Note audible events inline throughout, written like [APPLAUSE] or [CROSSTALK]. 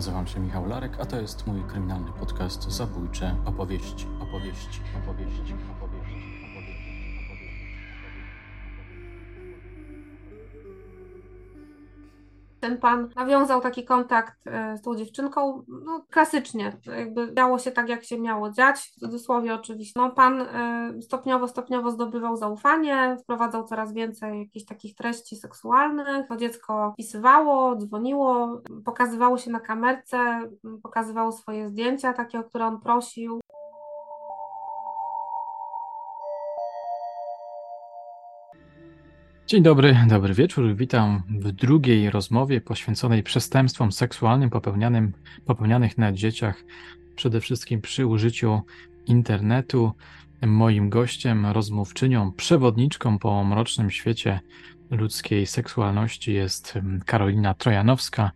Nazywam się Michał Larek, a to jest mój kryminalny podcast Zabójcze opowieści, opowieści, opowieści, opowieści. Ten pan nawiązał taki kontakt e, z tą dziewczynką, no klasycznie, jakby działo się tak, jak się miało dziać, w cudzysłowie oczywiście. No pan e, stopniowo, stopniowo zdobywał zaufanie, wprowadzał coraz więcej jakichś takich treści seksualnych, to dziecko pisywało, dzwoniło, pokazywało się na kamerce, pokazywało swoje zdjęcia, takie, o które on prosił. Dzień dobry, dobry wieczór. Witam w drugiej rozmowie poświęconej przestępstwom seksualnym popełnianym, popełnianych na dzieciach, przede wszystkim przy użyciu internetu. Moim gościem, rozmówczynią, przewodniczką po mrocznym świecie ludzkiej seksualności jest Karolina Trojanowska,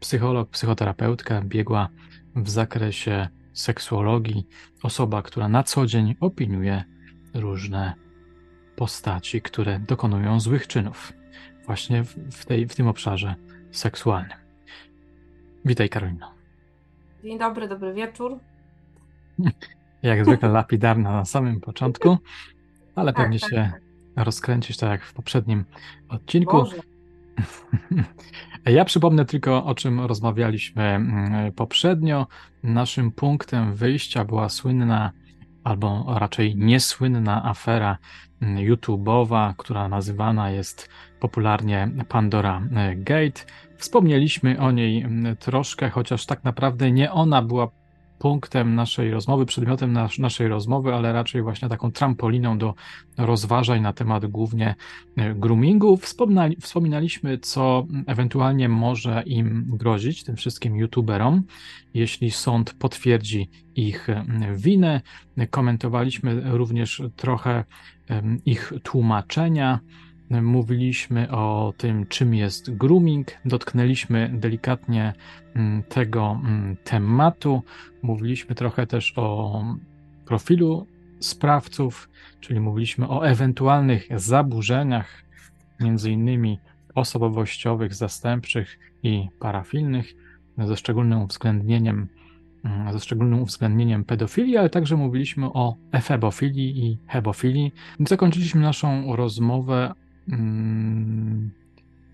psycholog, psychoterapeutka, biegła w zakresie seksuologii, osoba, która na co dzień opiniuje różne postaci, które dokonują złych czynów, właśnie w, tej, w tym obszarze seksualnym. Witaj, Karolino. Dzień dobry, dobry wieczór. [LAUGHS] Jak zwykle lapidarna na samym początku, ale tak, pewnie tak, się tak. rozkręcisz tak jak w poprzednim odcinku. Boże. [LAUGHS] Ja przypomnę tylko, o czym rozmawialiśmy mm, poprzednio. Naszym punktem wyjścia była słynna albo raczej niesłynna afera mm, YouTube'owa, która nazywana jest popularnie Pandora e, Gate. Wspomnieliśmy o niej mm, troszkę, chociaż tak naprawdę nie ona była punktem naszej rozmowy, przedmiotem nas, naszej rozmowy, ale raczej właśnie taką trampoliną do rozważań na temat głównie e, groomingu. Wspominali, wspominaliśmy, co ewentualnie może im grozić, tym wszystkim youtuberom, jeśli sąd potwierdzi ich e, winę. Komentowaliśmy również trochę ich tłumaczenia mówiliśmy o tym, czym jest grooming, dotknęliśmy delikatnie mm, tego mm, tematu, mówiliśmy trochę też o profilu sprawców, czyli mówiliśmy o ewentualnych zaburzeniach, między innymi osobowościowych, zastępczych i parafilnych, ze szczególnym uwzględnieniem mm, ze szczególnym uwzględnieniem pedofilii, ale także mówiliśmy o efebofilii i hebofilii. Zakończyliśmy naszą rozmowę mm,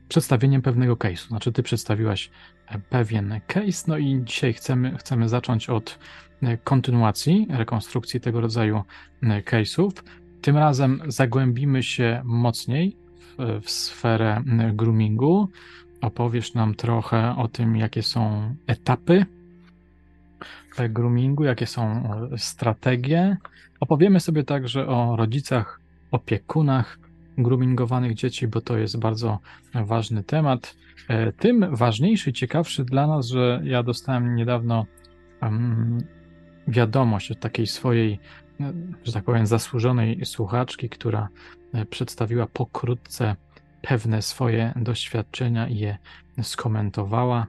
przedstawieniem pewnego case'u. Znaczy, ty przedstawiłaś e, pewien case, no i dzisiaj chcemy, chcemy zacząć od e, kontynuacji, rekonstrukcji tego rodzaju e, case'ów. Tym razem zagłębimy się mocniej w, w sferę groomingu. Opowiesz nam trochę o tym, jakie są etapy groomingu, jakie są strategie. Opowiemy sobie także o rodzicach, opiekunach, groomingowanych dzieci, bo to jest bardzo ważny temat. E, tym ważniejszy, ciekawszy dla nas, że ja dostałem niedawno wiadomość od takiej swojej, e, że tak powiem, zasłużonej słuchaczki, która e, przedstawiła pokrótce pewne swoje doświadczenia i je skomentowała.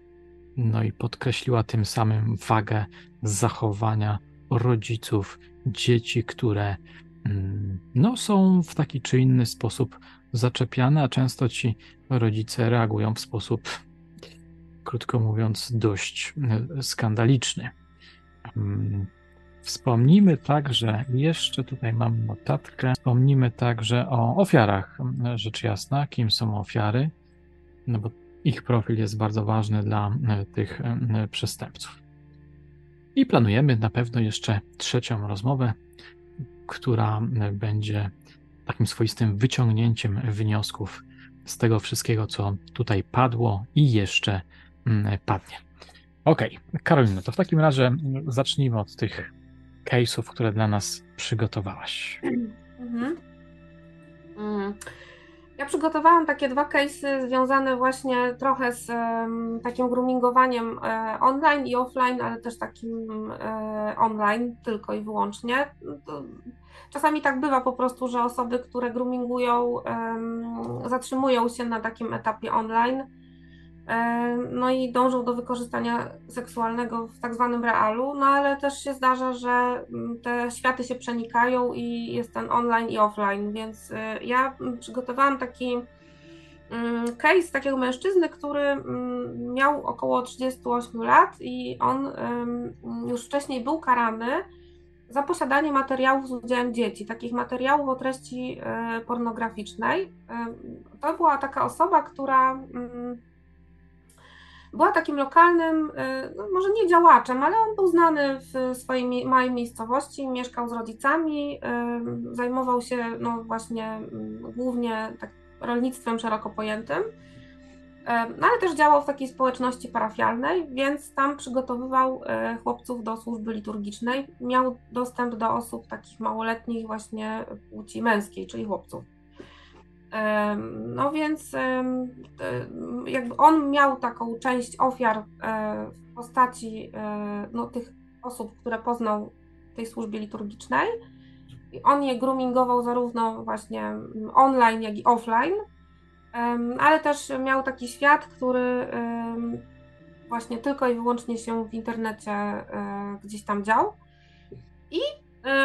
No i podkreśliła tym samym wagę zachowania rodziców dzieci, które no, są w taki czy inny sposób zaczepiane, a często ci rodzice reagują w sposób, krótko mówiąc, dość e, skandaliczny. Mm, wspomnimy także, jeszcze tutaj mam notatkę, wspomnimy także o ofiarach, mm, rzecz jasna, kim są ofiary, no bo ich profil jest bardzo ważny dla e, tych przestępców. I planujemy na pewno jeszcze trzecią rozmowę która e, będzie takim swoistym wyciągnięciem wniosków z tego wszystkiego, co tutaj padło i jeszcze mm, padnie. Ok, Karolino, to w takim razie zacznijmy od tych case'ów, które dla nas przygotowałaś. Mhm. Mm. Ja przygotowałam takie dwa case'y związane właśnie trochę z um, takim groomingowaniem um, online i offline, ale też takim um, online tylko i wyłącznie. To czasami tak bywa po prostu, że osoby, które groomingują, zatrzymują się na takim etapie online no i dążą do wykorzystania seksualnego w tak zwanym realu, no ale też się zdarza, że mm, te światy się przenikają i jest ten online i offline, więc y, ja przygotowałam taki mm, case takiego mężczyzny, który mm, miał około 38 lat i on już wcześniej był karany za posiadanie materiałów z udziałem dzieci, takich materiałów o treści e, pornograficznej. To była taka osoba, która mm, była takim lokalnym, e, no może nie działaczem, ale on był znany w swojej małej miejscowości, mieszkał z rodzicami, zajmował się no właśnie mm, głównie tak rolnictwem szeroko pojętym, no ale też działał w takiej społeczności parafialnej, więc tam przygotowywał chłopców do służby liturgicznej. Miał dostęp do osób takich małoletnich właśnie płci męskiej, czyli chłopców. No więc jakby on miał taką część ofiar e, w postaci e, no, tych osób, które poznał w tej służbie liturgicznej. I on je groomingował zarówno właśnie online, jak i offline, ale też miał taki świat, który właśnie tylko i wyłącznie się w internecie e, gdzieś tam dział. I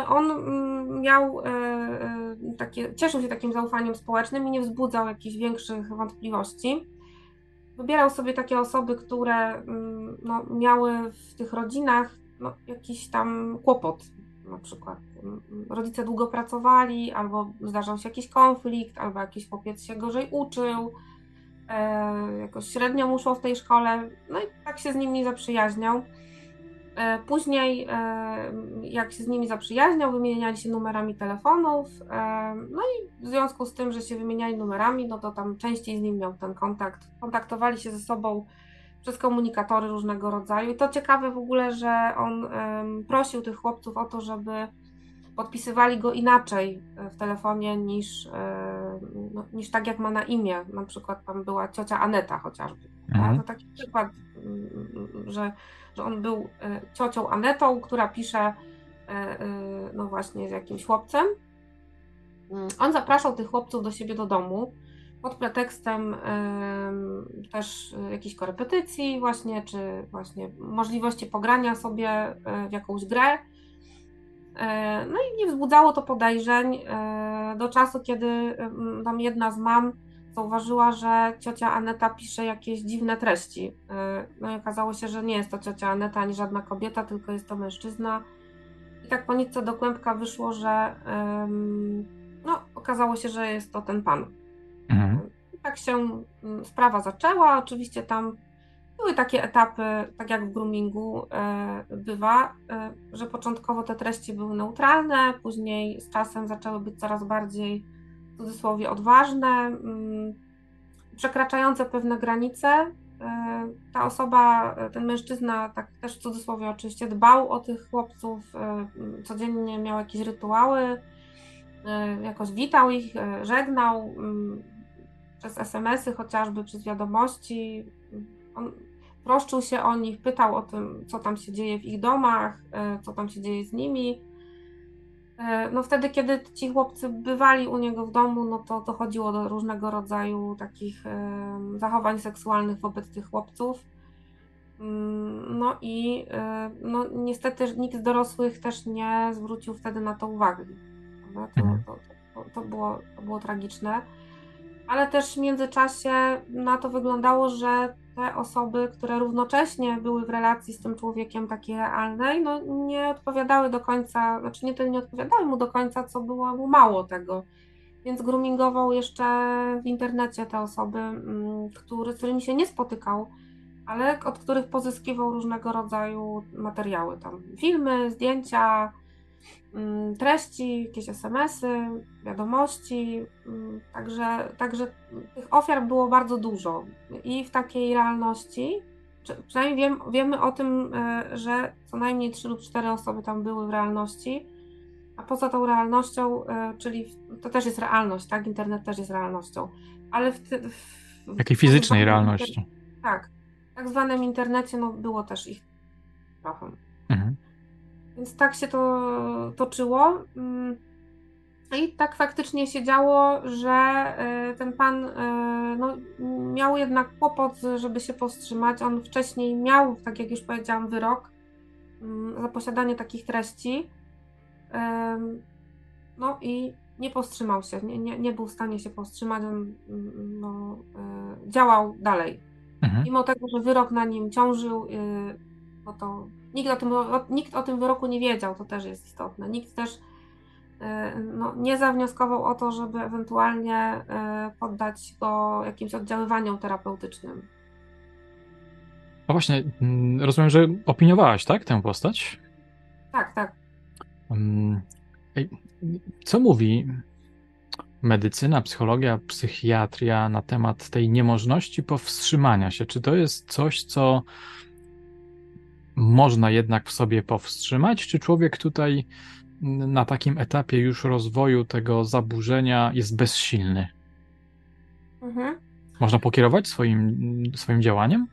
on mm, miał e, e, takie, cieszył się takim zaufaniem społecznym i nie wzbudzał jakichś większych wątpliwości. Wybierał sobie takie osoby, które mm, no, miały w tych rodzinach no, jakiś tam kłopot. Na przykład mm, rodzice długo pracowali, albo zdarzał się jakiś konflikt, albo jakiś chłopiec się gorzej uczył, jakoś średnio mu w tej szkole. No i tak się z nimi zaprzyjaźniał. E, później, e, jak się z nimi zaprzyjaźniał, wymieniali się numerami telefonów. E, no i w związku z tym, że się wymieniali numerami, no to tam częściej z nim miał ten kontakt. Kontaktowali się ze sobą przez komunikatory różnego rodzaju. I to ciekawe w ogóle, że on prosił tych chłopców o to, żeby podpisywali go inaczej w telefonie niż, no, niż tak, jak ma na imię. Na przykład tam była ciocia Aneta chociażby. Mhm. To taki przykład, że że on był e, ciocią Anetą, która pisze e, e, no właśnie z jakimś chłopcem. Mm, on zapraszał tych chłopców do siebie do domu pod pretekstem też jakiejś korepetycji właśnie, czy właśnie możliwości pogrania sobie w jakąś grę. No i nie wzbudzało to podejrzeń do czasu, kiedy tam jedna z mam zauważyła, że ciocia Aneta pisze jakieś dziwne treści. Y, no i okazało się, że nie jest to ciocia Aneta ani żadna kobieta, tylko jest to mężczyzna. I tak po nitce do kłębka wyszło, że no, okazało się, że jest to ten pan. Mhm. I tak się mm, sprawa zaczęła. Oczywiście tam były takie etapy, tak jak w groomingu y, bywa, y, że początkowo te treści były neutralne, później z czasem zaczęły być coraz bardziej cudzysłowie odważne, mm, przekraczające pewne granice. E, ta osoba, e, ten mężczyzna, tak też w cudzysłowie oczywiście, dbał o tych chłopców, e, codziennie miał jakieś rytuały, jakoś witał ich, żegnał mm, przez SMS-y chociażby, przez wiadomości. On troszczył się o nich, pytał o tym, co tam się dzieje w ich domach, co tam się dzieje z nimi. E, no wtedy, kiedy ci chłopcy bywali u niego w domu, no to dochodziło do różnego rodzaju takich zachowań seksualnych wobec tych chłopców. Mm, no i e, no, niestety nikt z dorosłych też nie zwrócił wtedy na to uwagi. Mhm. to, to, to, było, to było tragiczne. Ale też w międzyczasie na to wyglądało, że te osoby, które równocześnie były w relacji z tym człowiekiem takiej realnej, no nie odpowiadały do końca, znaczy nie nie odpowiadały mu do końca, co było mu mało tego. Więc groomingował jeszcze w internecie te osoby, mm, który, z którymi się nie spotykał, ale od których pozyskiwał różnego rodzaju materiały, tam filmy, zdjęcia, treści, jakieś SMS-y, wiadomości. Mm, także, także tych ofiar było bardzo dużo i w takiej realności. Przynajmniej wiem, wiemy o tym, e, że co najmniej 3 lub 4 osoby tam były w realności, a poza tą realnością, e, czyli to też jest realność, tak? Internet też jest realnością, ale w, w takiej fizycznej realności. Tak, w tak zwanym internecie no, było też ich trochę. Więc tak się to toczyło. Mm. I tak faktycznie się działo, że e, ten pan e, no, miał jednak kłopot, żeby się powstrzymać. On wcześniej miał, tak jak już powiedziałam, wyrok mm, za posiadanie takich treści. No i nie powstrzymał się, nie, nie, nie był w stanie się powstrzymać, on no, y, działał dalej. Mhm. Mimo tego, że wyrok na nim ciążył, y, no to nikt o, tym, nikt o tym wyroku nie wiedział, to też jest istotne. Nikt też y, no, nie zawnioskował o to, żeby ewentualnie y, poddać go jakimś oddziaływaniom terapeutycznym. A właśnie, mm, rozumiem, że opiniowałaś, tak, tę postać? Tak, tak. Co mówi medycyna, psychologia, psychiatria na temat tej niemożności powstrzymania się? Czy to jest coś, co można jednak w sobie powstrzymać? Czy człowiek tutaj na takim etapie już rozwoju tego zaburzenia jest bezsilny? Mhm. Można pokierować swoim, swoim działaniem?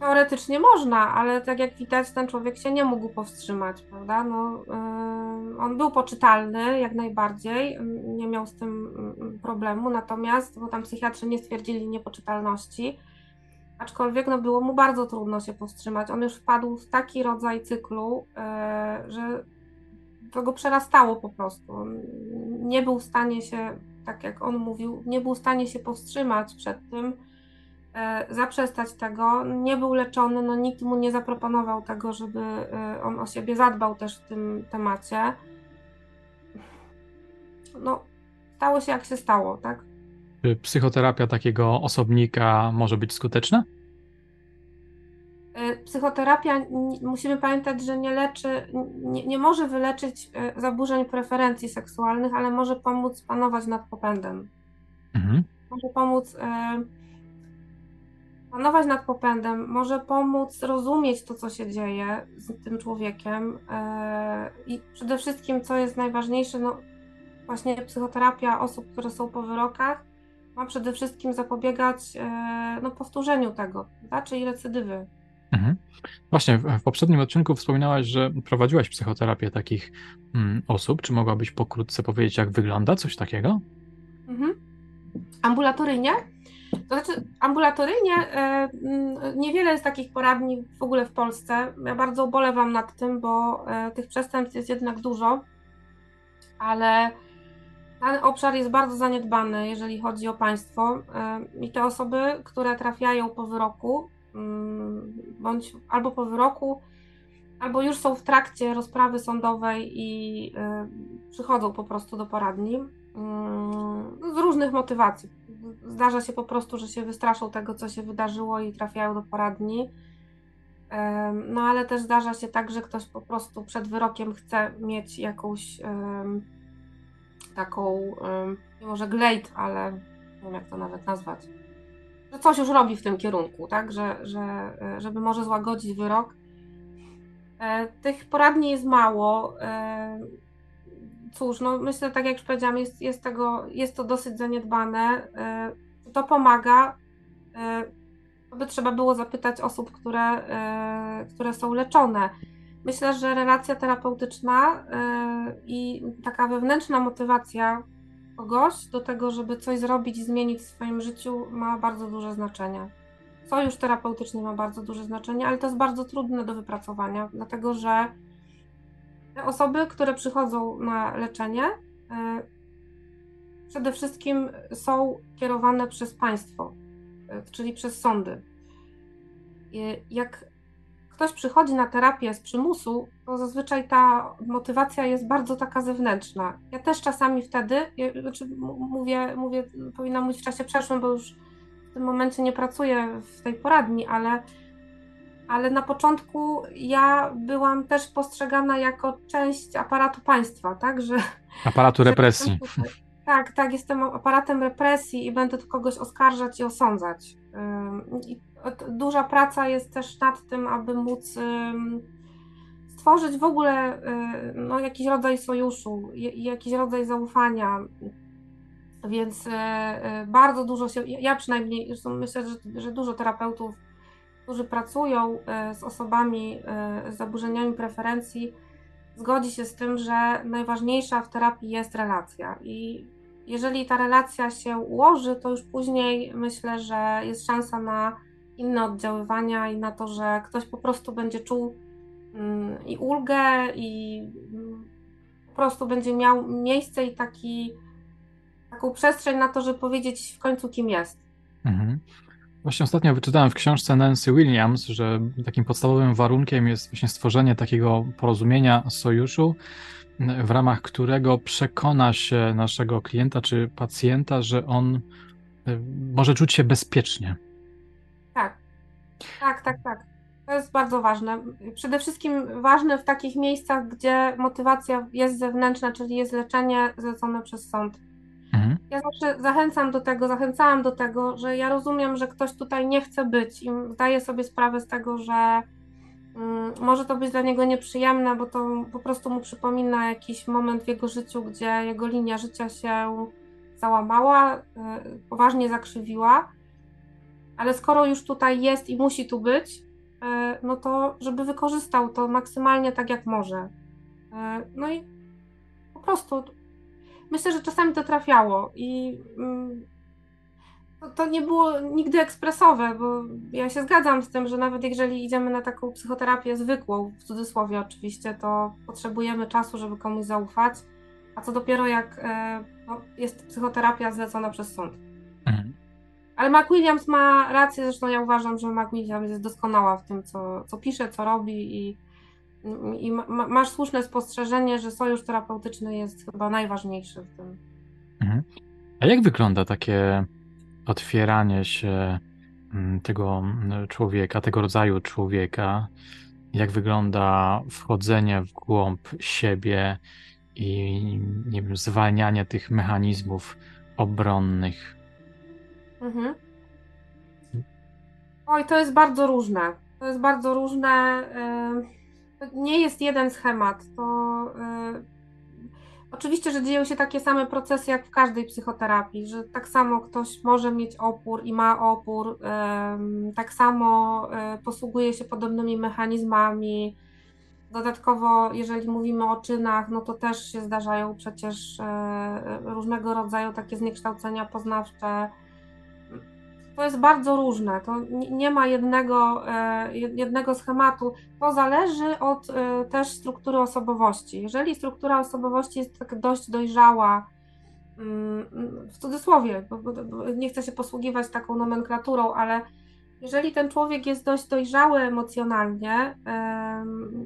Teoretycznie można, ale tak jak widać, ten człowiek się nie mógł powstrzymać, prawda? No, yy, on był poczytalny jak najbardziej, nie miał z tym mm, problemu, natomiast, bo tam psychiatrzy nie stwierdzili niepoczytalności, aczkolwiek no, było mu bardzo trudno się powstrzymać. On już wpadł w taki rodzaj cyklu, yy, że to go przerastało po prostu. Nie był w stanie się, tak jak on mówił, nie był w stanie się powstrzymać przed tym, E, zaprzestać tego. Nie był leczony, no nikt mu nie zaproponował tego, żeby e, on o siebie zadbał też w tym temacie. No, stało się jak się stało, tak? Czy psychoterapia takiego osobnika może być skuteczna? E, psychoterapia, musimy pamiętać, że nie leczy, nie, nie może wyleczyć zaburzeń preferencji seksualnych, ale może pomóc panować nad popędem. Mhm. Może pomóc panować nad popędem, może pomóc rozumieć to, co się dzieje z tym człowiekiem e, i przede wszystkim, co jest najważniejsze, no właśnie psychoterapia osób, które są po wyrokach, ma przede wszystkim zapobiegać e, no, powtórzeniu tego, tak? czyli recydywy. Mhm. Właśnie, w, poprzednim odcinku wspominałaś, że prowadziłaś psychoterapię takich mm, osób. Czy mogłabyś pokrótce powiedzieć, jak wygląda coś takiego? Mhm. Ambulatoryjnie? To znaczy, ambulatoryjnie e, niewiele jest takich poradni w ogóle w Polsce. Ja bardzo ubolewam nad tym, bo e, tych przestępstw jest jednak dużo, ale ten obszar jest bardzo zaniedbany, jeżeli chodzi o państwo. E, I te osoby, które trafiają po wyroku, mm, bądź albo po wyroku, albo już są w trakcie rozprawy sądowej i przychodzą po prostu do poradni mm, z różnych motywacji zdarza się po prostu, że się wystraszą tego, co się wydarzyło i trafiają do poradni. No ale też zdarza się tak, że ktoś po prostu przed wyrokiem chce mieć jakąś taką, nie może glejt, ale nie wiem jak to nawet nazwać, że coś już robi w tym kierunku, tak, że, że e, żeby może złagodzić wyrok. E, tych poradni jest mało. Cóż, no myślę, tak jak już powiedziałam, jest, jest, tego, jest to dosyć zaniedbane to pomaga. By trzeba było zapytać osób, które, e, które są leczone. Myślę, że relacja terapeutyczna e, i taka wewnętrzna motywacja kogoś do tego, żeby coś zrobić i zmienić w swoim życiu, ma bardzo duże znaczenie. Sojusz terapeutyczny ma bardzo duże znaczenie, ale to jest bardzo trudne do wypracowania, dlatego że osoby, które przychodzą na leczenie, e, przede wszystkim są kierowane przez państwo, e, czyli przez sądy. Jak ktoś przychodzi na terapię z przymusu, to zazwyczaj ta motywacja jest bardzo taka zewnętrzna. Ja też czasami wtedy, znaczy mówię, mówię, powinnam mówić w czasie przeszłym, bo już w tym momencie nie pracuję w tej poradni, ale, ale na początku ja byłam też postrzegana jako część aparatu państwa, tak, że... [LAUGHS] Aparatu represji. Tak, tak, jestem aparatem represji i będę tu kogoś oskarżać i osądzać. I duża praca jest też nad tym, aby móc stworzyć w ogóle no, jakiś rodzaj sojuszu, jakiś rodzaj zaufania. Więc e, e, bardzo dużo się, ja przynajmniej, myślę, że, że dużo terapeutów, którzy pracują z osobami z zaburzeniami preferencji, zgodzi się z tym, że najważniejsza w terapii jest relacja. I jeżeli ta relacja się ułoży, to już później myślę, że jest szansa na inne oddziaływania i na to, że ktoś po prostu będzie czuł mm, i ulgę, i mm, po prostu będzie miał miejsce i taki, taką przestrzeń na to, żeby powiedzieć w końcu, kim jest. Mhm. Właśnie ostatnio wyczytałem w książce Nancy Williams, że takim podstawowym warunkiem jest właśnie stworzenie takiego porozumienia, sojuszu, w ramach którego przekona się naszego klienta czy pacjenta, że on y, może czuć się bezpiecznie. Tak, tak, tak. To jest bardzo ważne. Przede wszystkim ważne w takich miejscach, gdzie motywacja jest zewnętrzna, czyli jest leczenie zlecone przez sąd. Mhm. Ja zawsze zachęcam do tego, zachęcałam do tego, że ja rozumiem, że ktoś tutaj nie chce być i zdaję sobie sprawę z tego, że um, może to być dla niego nieprzyjemne, bo to po prostu mu przypomina jakiś moment w jego życiu, gdzie jego linia życia się załamała, y, poważnie zakrzywiła. Ale skoro już tutaj jest i musi tu być, y, no to żeby wykorzystał to maksymalnie tak jak może. Y, no i po prostu myślę, że czasami to trafiało i mm, to, to, nie było nigdy ekspresowe, bo ja się zgadzam z tym, że nawet jeżeli idziemy na taką psychoterapię zwykłą, w cudzysłowie oczywiście, to potrzebujemy czasu, żeby komuś zaufać, a co dopiero jak e, no, jest psychoterapia zlecona przez sąd. Ale McWilliams ma rację, zresztą ja uważam, że McWilliams jest doskonała w tym, co, co pisze, co robi i i ma, masz słuszne spostrzeżenie, że sojusz terapeutyczny jest chyba najważniejszy w tym. Mhm. A jak wygląda takie otwieranie się mm, tego mm, człowieka, tego rodzaju człowieka? Jak wygląda wchodzenie w głąb siebie i nie wiem, zwalnianie tych mechanizmów obronnych? Mhm. Oj, to jest bardzo różne. To jest bardzo różne. Yy nie jest jeden schemat. To yy, oczywiście, że dzieją się takie same procesy jak w każdej psychoterapii, że tak samo ktoś może mieć opór i ma opór, yy, tak samo posługuje się podobnymi mechanizmami. Dodatkowo, jeżeli mówimy o czynach, no to też się zdarzają przecież różnego rodzaju takie zniekształcenia poznawcze to jest bardzo różne. To nie ma jednego, e, jednego schematu. To zależy od e, też struktury osobowości. Jeżeli struktura osobowości jest tak dość dojrzała, mm, w cudzysłowie, bo nie chcę się posługiwać taką nomenklaturą, ale jeżeli ten człowiek jest dość dojrzały emocjonalnie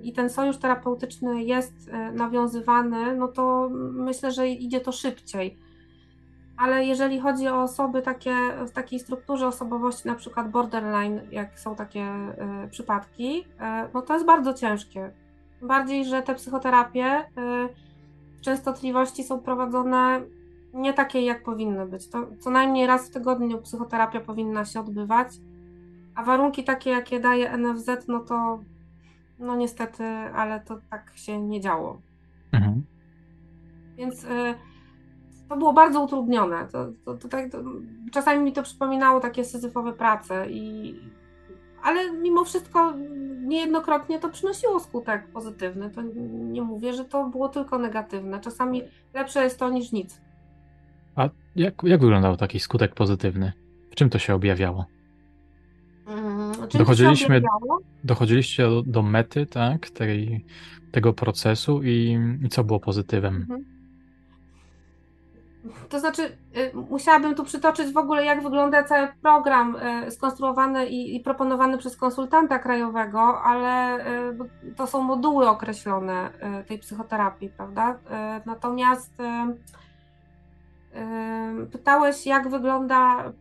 i ten sojusz terapeutyczny jest e, nawiązywany, no to myślę, że idzie to szybciej ale jeżeli chodzi o osoby takie w takiej strukturze osobowości, na przykład borderline, jak są takie y, przypadki, y, no to jest bardzo ciężkie. Bardziej, że te psychoterapie y, w częstotliwości są prowadzone nie takie, jak powinny być. To co najmniej raz w tygodniu psychoterapia powinna się odbywać, a warunki takie, jakie daje NFZ, no to no niestety, ale to tak się nie działo. Mhm. Więc to było bardzo utrudnione. To, to, to, tak, czasami mi to przypominało takie syzyfowe prace, i, ale mimo wszystko niejednokrotnie to przynosiło skutek pozytywny. To nie mówię, że to było tylko negatywne. Czasami lepsze jest to niż nic. A jak, jak wyglądał taki skutek pozytywny? W czym to się objawiało? Hmm, Dochodziliśmy, objawiało? Dochodziliście do, do mety tak, tej, tego procesu i, i co było pozytywem? Mhm. To znaczy, y, musiałabym tu przytoczyć w ogóle, jak wygląda cały program y, skonstruowany i, i proponowany przez konsultanta krajowego, ale y, to są moduły określone tej psychoterapii, prawda? Natomiast pytałeś, jak wygląda,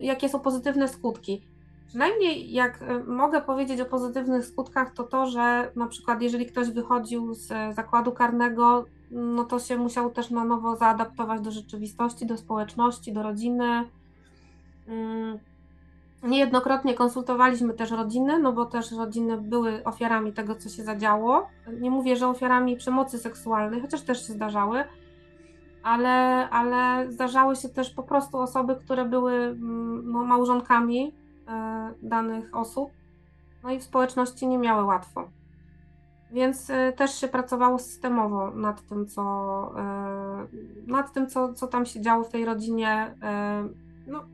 jakie są pozytywne skutki. Przynajmniej jak mogę powiedzieć o pozytywnych skutkach, to to, że na przykład jeżeli ktoś wychodził z zakładu karnego, no to się musiał też na nowo zaadaptować do rzeczywistości, do społeczności, do rodziny. Mm, niejednokrotnie konsultowaliśmy też rodziny, no bo też rodziny były ofiarami tego, co się zadziało. Nie mówię, że ofiarami przemocy seksualnej, chociaż też się zdarzały, ale, ale zdarzały się też po prostu osoby, które były mm, no, małżonkami e, danych osób, no i w społeczności nie miały łatwo. Więc y, też się pracowało systemowo nad tym, co, y, nad tym, co, co tam się działo w tej rodzinie. Y, no,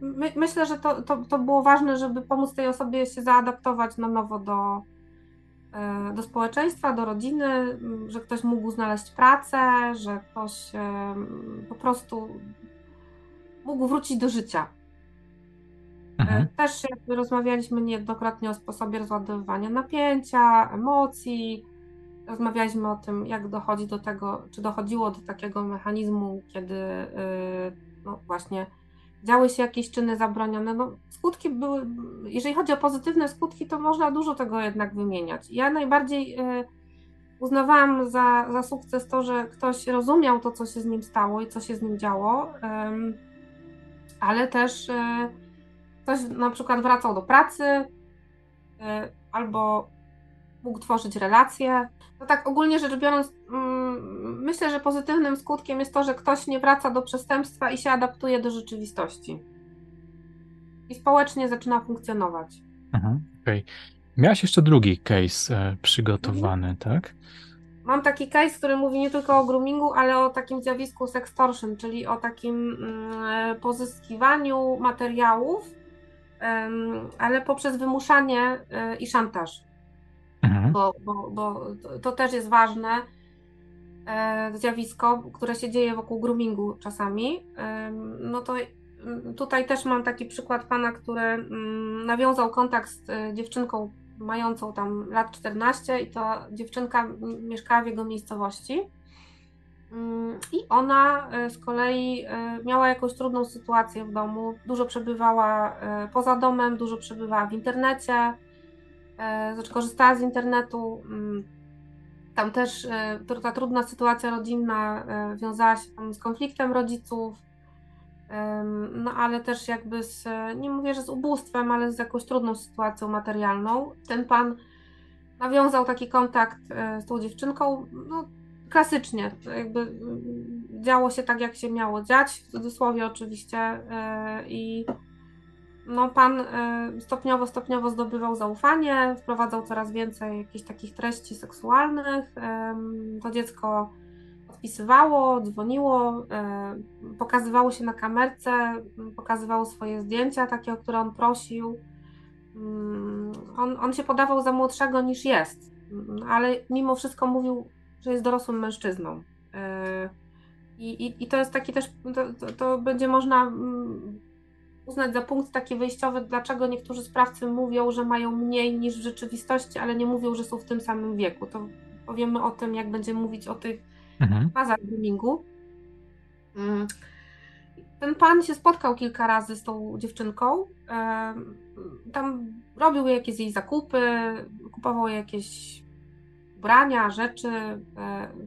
my, myślę, że to, to, to było ważne, żeby pomóc tej osobie się zaadaptować na nowo do, do społeczeństwa, do rodziny, że ktoś mógł znaleźć pracę, że ktoś po prostu mógł wrócić do życia. Mhm. Też jakby rozmawialiśmy niejednokrotnie o sposobie rozładowywania napięcia, emocji. Rozmawialiśmy o tym, jak dochodzi do tego, czy dochodziło do takiego mechanizmu, kiedy no właśnie działy się jakieś czyny zabronione. No, skutki były, jeżeli chodzi o pozytywne skutki, to można dużo tego jednak wymieniać. Ja najbardziej y, uznawałam za, za sukces to, że ktoś rozumiał to, co się z nim stało i co się z nim działo, ale też y, ktoś na przykład wracał do pracy y, albo mógł tworzyć relacje. No tak ogólnie rzecz biorąc, mm, myślę, że pozytywnym skutkiem jest to, że ktoś nie wraca do przestępstwa i się adaptuje do rzeczywistości. I społecznie zaczyna funkcjonować. Mhm. Okay. Miałaś jeszcze drugi case e, przygotowany, mhm. tak? Mam taki case, który mówi nie tylko o groomingu, ale o takim zjawisku sextortion, czyli o takim mm, pozyskiwaniu materiałów, ale poprzez wymuszanie e, i szantaż mhm. bo, bo, bo to też jest ważne e, zjawisko, które się dzieje wokół groomingu czasami. No to mm, tutaj też mam taki przykład pana, który mm, nawiązał kontakt z e, dziewczynką mającą tam lat 14 i ta dziewczynka mieszkała w jego miejscowości. Mm, I ona e, z kolei miała jakąś trudną sytuację w domu, dużo przebywała poza domem, dużo przebywała w internecie, E, znaczy korzystała z internetu. Mm, tam też e, ta trudna sytuacja rodzinna e, wiązała się z konfliktem rodziców, no ale też jakby z, nie mówię, że z ubóstwem, ale z jakąś trudną sytuacją materialną. Ten pan nawiązał taki kontakt z tą dziewczynką, no klasycznie, jakby mm, działo się tak, jak się miało dziać, w cudzysłowie oczywiście i no, pan y, stopniowo, stopniowo zdobywał zaufanie, wprowadzał coraz więcej jakichś takich treści seksualnych. To dziecko odpisywało, dzwoniło, y, pokazywało się na kamerce, pokazywało swoje zdjęcia, takie, o które on prosił. Mm, on, on się podawał za młodszego niż jest, ale mimo wszystko mówił, że jest dorosłym mężczyzną. Y, I, i, i to jest taki też, to, to, będzie można mm, uznać za punkt taki wyjściowy, dlaczego niektórzy sprawcy mówią, że mają mniej niż w rzeczywistości, ale nie mówią, że są w tym samym wieku. To powiemy o tym, jak będziemy mówić o tych mhm. bazach groomingu. Mm. Ten pan się spotkał kilka razy z tą dziewczynką. Tam robił jakieś jej zakupy, kupował jakieś ubrania, rzeczy. E,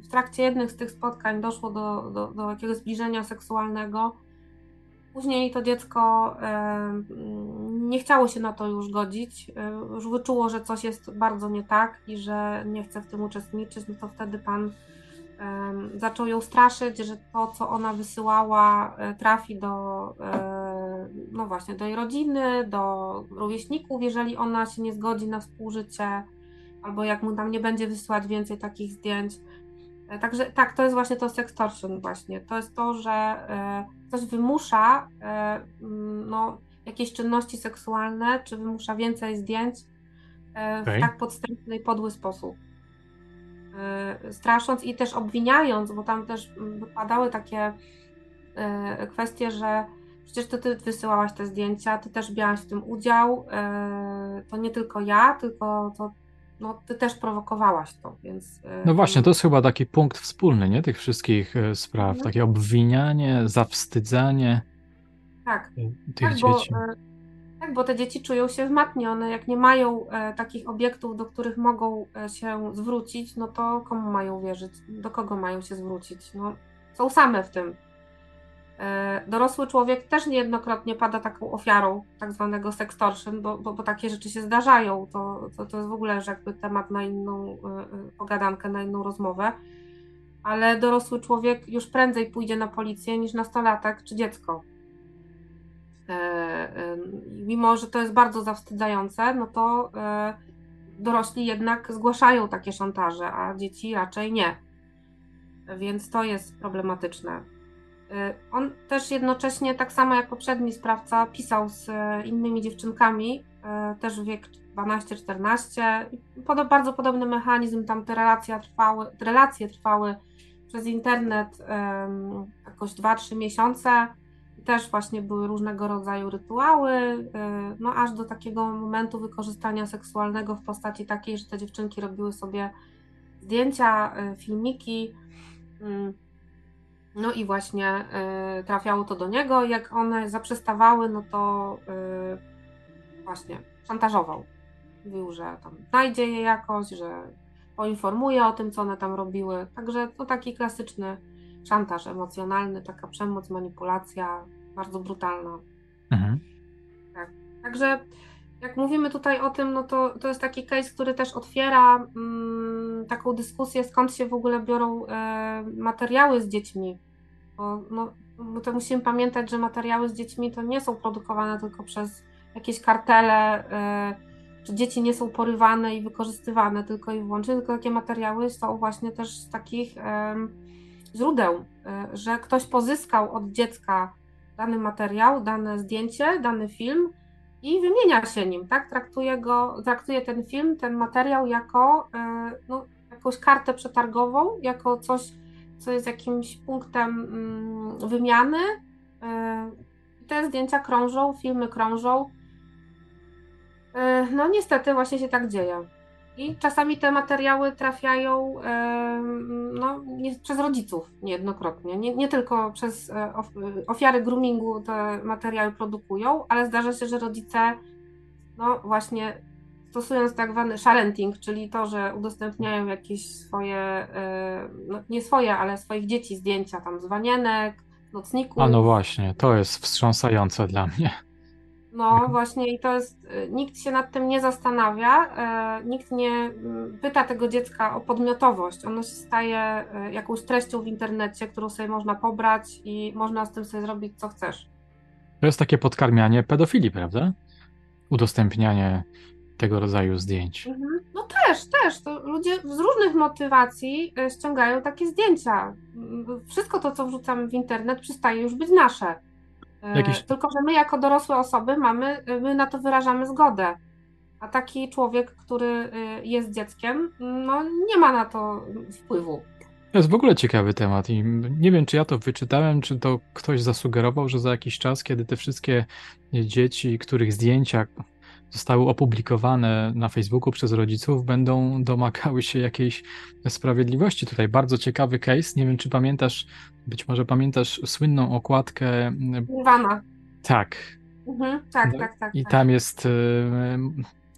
w trakcie jednych z tych spotkań doszło do, do, do jakiegoś zbliżenia seksualnego. Później to dziecko nie chciało się na to już godzić, już wyczuło, że coś jest bardzo nie tak i że nie chce w tym uczestniczyć, no to wtedy pan zaczął ją straszyć, że to, co ona wysyłała, e, trafi do, e, no właśnie, do jej rodziny, do rówieśników, jeżeli ona się nie zgodzi na współżycie, albo jak mu tam nie będzie wysyłać więcej takich zdjęć. E, także tak, to jest właśnie to sextortion właśnie. To jest to, że ktoś wymusza e, mm, no, jakieś czynności seksualne, czy wymusza więcej zdjęć e, w okay. tak podstępny i podły sposób. E, strasząc i też obwiniając, bo tam też wypadały takie kwestie, że przecież to ty wysyłałaś te zdjęcia, ty też białaś w tym udział, to nie tylko ja, tylko to no, ty też prowokowałaś to, więc... E, no właśnie, to jest chyba taki punkt wspólny, nie? Tych wszystkich e, spraw, mhm. takie obwinianie, zawstydzanie tak. tych tak, dzieci. Bo, tak, bo te dzieci czują się wmatnione, jak nie mają e, takich obiektów, do których mogą e, się zwrócić, no to komu mają wierzyć, do kogo mają się zwrócić, no są same w tym. E, dorosły człowiek też niejednokrotnie pada taką ofiarą tak zwanego sextortion, bo, bo, bo takie rzeczy się zdarzają. To, to, to jest w ogóle jakby temat na inną e, e, pogadankę, na inną rozmowę. Ale dorosły człowiek już prędzej pójdzie na policję niż nastolatek czy dziecko. Mimo, że to jest bardzo zawstydzające, no to dorośli jednak zgłaszają takie szantaże, a dzieci raczej nie. Więc to jest problematyczne. Y, on też jednocześnie, tak samo jak poprzedni sprawca, pisał z innymi dziewczynkami, y, też wiek 12-14. Pod, bardzo podobny mechanizm, tam te relacje trwały, relacje trwały przez internet um, jakoś 2-3 miesiące. Też właśnie były różnego rodzaju rytuały, y, no aż do takiego momentu wykorzystania seksualnego w postaci takiej, że te dziewczynki robiły sobie zdjęcia, y, filmiki. No i właśnie y, trafiało to do niego. Jak one zaprzestawały, no to właśnie szantażował. Mówił, że tam znajdzie je jakoś, że poinformuje o tym, co one tam robiły. Także to taki klasyczny szantaż emocjonalny, taka przemoc, manipulacja, bardzo brutalna. Mhm. Tak. Także jak mówimy tutaj o tym, no to, to jest taki case, który też otwiera mm, taką dyskusję, skąd się w ogóle biorą e, materiały z dziećmi. Bo, no, bo to musimy pamiętać, że materiały z dziećmi to nie są produkowane tylko przez jakieś kartele, e, że dzieci nie są porywane i wykorzystywane tylko i wyłącznie, tylko takie materiały są właśnie też z takich e, źródeł, że ktoś pozyskał od dziecka dany materiał, dane zdjęcie, dany film i wymienia się nim, tak? Traktuje go, traktuje ten film, ten materiał jako no, jakąś kartę przetargową, jako coś, co jest jakimś punktem mm, wymiany. Te zdjęcia krążą, filmy krążą E, no niestety właśnie się tak dzieje. I czasami te materiały trafiają e, no, nie, przez rodziców niejednokrotnie. Nie, nie tylko przez e, ofiary groomingu te materiały produkują, ale zdarza się, że rodzice no właśnie stosując tak zwany sharenting, czyli to, że udostępniają jakieś swoje, no nie swoje, ale swoich dzieci zdjęcia tam z nocników. A no właśnie, to jest wstrząsające dla mnie. No mhm. właśnie i to jest, y, nikt się nad tym nie zastanawia, e, nikt nie mm, pyta tego dziecka o podmiotowość. Ono się staje e, jakąś treścią w internecie, którą sobie można pobrać i można z tym sobie zrobić co chcesz. To jest takie podkarmianie pedofilii, prawda? Udostępnianie tego rodzaju zdjęć. Mhm. No też, też. To ludzie z różnych motywacji ściągają takie zdjęcia. Wszystko to, co wrzucamy w internet, przestaje już być nasze. Jakiś... Tylko, że my jako dorosłe osoby mamy, my na to wyrażamy zgodę. A taki człowiek, który y, jest dzieckiem, no nie ma na to wpływu. To jest w ogóle ciekawy temat i nie wiem, czy ja to wyczytałem, czy to ktoś zasugerował, że za jakiś czas, kiedy te wszystkie dzieci, których zdjęcia zostały opublikowane na Facebooku przez rodziców, będą domagały się jakiejś sprawiedliwości. Tutaj bardzo ciekawy case. Nie wiem, czy pamiętasz, być może pamiętasz słynną okładkę. Nirvana. Tak. Mhm, tak, no, tak, tak. I tak. tam jest y,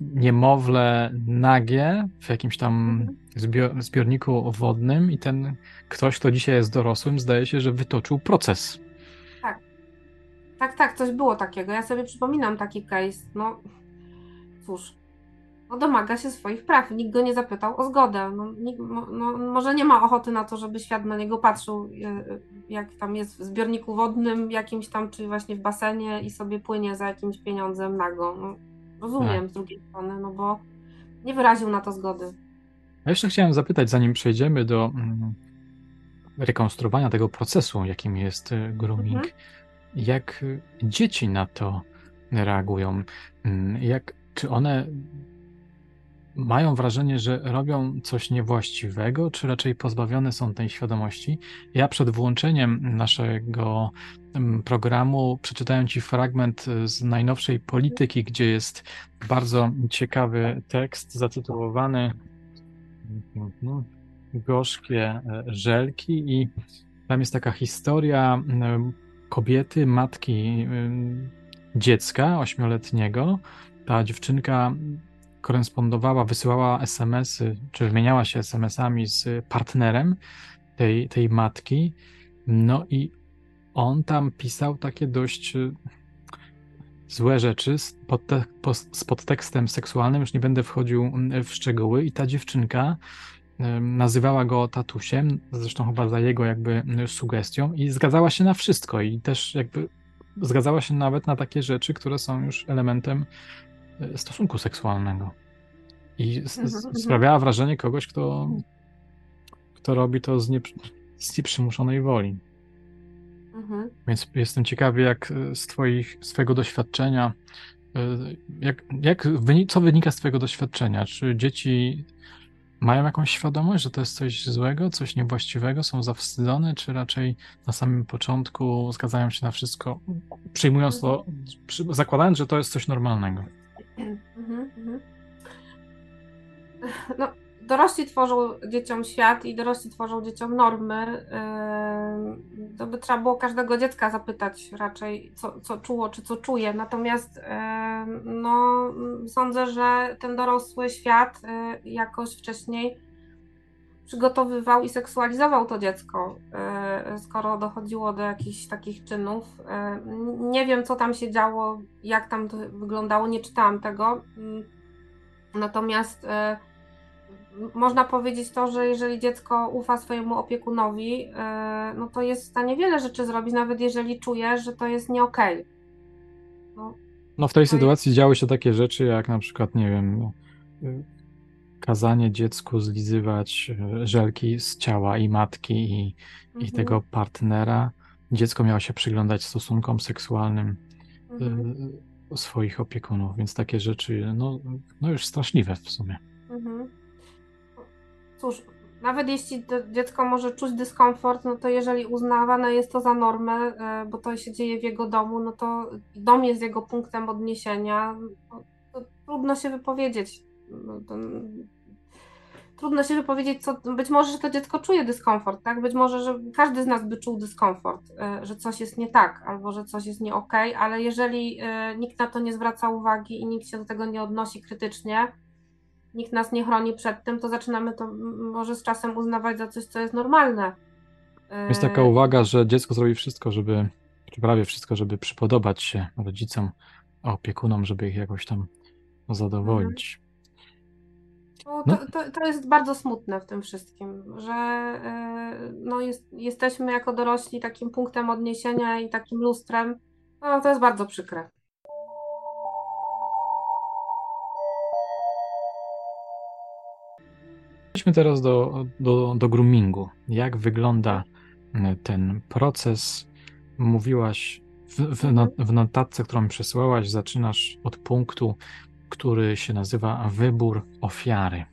niemowlę nagie w jakimś tam mhm. zbiorniku wodnym i ten ktoś, kto dzisiaj jest dorosłym, zdaje się, że wytoczył proces. Tak. Tak, tak, coś było takiego. Ja sobie przypominam taki case. No, cóż, no domaga się swoich praw. Nikt go nie zapytał o zgodę. No, nikt, no, może nie ma ochoty na to, żeby świat na niego patrzył, jak tam jest w zbiorniku wodnym jakimś tam, czy właśnie w basenie i sobie płynie za jakimś pieniądzem nago. No, rozumiem tak. z drugiej strony, no bo nie wyraził na to zgody. A jeszcze chciałem zapytać, zanim przejdziemy do mm, rekonstruowania tego procesu, jakim jest e, grooming, mhm. jak dzieci na to reagują? Mm, jak czy one mają wrażenie, że robią coś niewłaściwego, czy raczej pozbawione są tej świadomości? Ja przed włączeniem naszego mm, programu przeczytałem Ci fragment z najnowszej polityki, gdzie jest bardzo ciekawy tekst zatytułowany mhm, Gorzkie e, żelki i tam jest taka historia mm, kobiety, matki mm, dziecka ośmioletniego, ta dziewczynka korespondowała, wysyłała SMS-y, czy wymieniała się SMS-ami z partnerem tej, tej matki. No i on tam pisał takie dość y, złe rzeczy z, podte z podtekstem seksualnym, już nie będę wchodził mm, w szczegóły. I ta dziewczynka nazywała go tatusiem, zresztą chyba za jego jakby y, sugestią i zgadzała się na wszystko i też jakby zgadzała się nawet na takie rzeczy, które są już elementem stosunku seksualnego. I mhm, mhm. sprawiała wrażenie kogoś, kto, kto robi to z, nie, z nieprzymuszonej woli. Mhm. Więc jestem ciekawy, jak z twoich, swojego doświadczenia jak, jak, co wynika z Twojego doświadczenia? Czy dzieci mają jakąś świadomość, że to jest coś złego, coś niewłaściwego, są zawstydzone, czy raczej na samym początku zgadzają się na wszystko, przyjmując to, zakładając, że to jest coś normalnego? Mhm, mhm. No, dorośli tworzą dzieciom świat i dorośli tworzą dzieciom normy. To by trzeba było każdego dziecka zapytać raczej, co, co czuło, czy co czuje. Natomiast no, sądzę, że ten dorosły świat y, jakoś wcześniej przygotowywał i seksualizował to dziecko, y, skoro dochodziło do jakichś takich czynów. Y, nie wiem, co tam się działo, jak tam to wyglądało, nie czytałam tego. Natomiast można powiedzieć to, że jeżeli dziecko ufa swojemu opiekunowi, e, no to jest w stanie wiele rzeczy zrobić, nawet jeżeli czuje, że to jest nie okej. Okay. No, no, w tej sytuacji jest... działy się takie rzeczy, jak na przykład, nie wiem, no, y, kazanie dziecku zlizywać e, żelki z ciała i matki i, mhm. i tego partnera. Dziecko miało się przyglądać stosunkom seksualnym mhm. Y, swoich opiekunów, więc takie rzeczy, no, no już straszliwe w sumie. Mhm cóż, nawet jeśli dziecko może czuć dyskomfort, no to jeżeli uznawane jest to za normę, e, bo to się dzieje w jego domu, no to dom jest jego punktem odniesienia, no trudno się wypowiedzieć. No to, trudno się wypowiedzieć, co, być może, że to dziecko czuje dyskomfort, tak? Być może, że każdy z nas by czuł dyskomfort, e, że coś jest nie tak, albo że coś jest nie okej, okay, ale jeżeli e, nikt na to nie zwraca uwagi i nikt się do tego nie odnosi krytycznie, nikt nas nie chroni przed tym, to zaczynamy to może z czasem uznawać za coś, co jest normalne. Jest taka uwaga, że dziecko zrobi wszystko, żeby, czy prawie wszystko, żeby przypodobać się rodzicom, opiekunom, żeby ich jakoś tam zadowolić. No, no. To, to, to, jest bardzo smutne w tym wszystkim, że e, no jest, jesteśmy jako dorośli takim punktem odniesienia i takim lustrem. No, to jest bardzo przykre. Przejdźmy teraz do, do, do groomingu. Jak wygląda e, ten proces? Mówiłaś w, w, w notatce, którą mi przesłałaś, zaczynasz od punktu, który się nazywa wybór ofiary.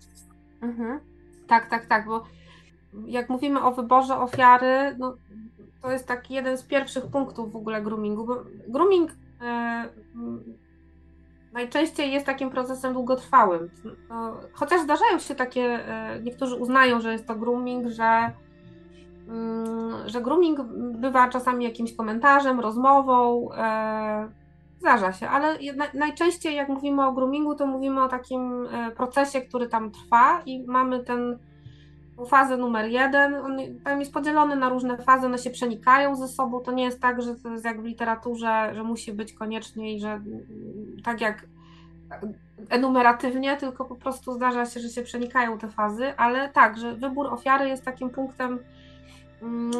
Mhm. Tak, tak, tak, bo jak mówimy o wyborze ofiary, no, to jest taki jeden z pierwszych punktów w ogóle groomingu, bo grooming e, najczęściej jest takim procesem długotrwałym. Chociaż zdarzają się takie, e, niektórzy uznają, że jest to grooming, że, mm, że grooming bywa czasami jakimś komentarzem, rozmową. Zdarza się, ale najczęściej jak mówimy o groomingu, to mówimy o takim e, procesie, który tam trwa i mamy ten fazę numer jeden, on tam jest podzielony na różne fazy, one się przenikają ze sobą. To nie jest tak, że to jest jak w literaturze, że musi być koniecznie i że mm, tak jak enumeratywnie, tylko po prostu zdarza się, że się przenikają te fazy, ale tak, że wybór ofiary jest takim punktem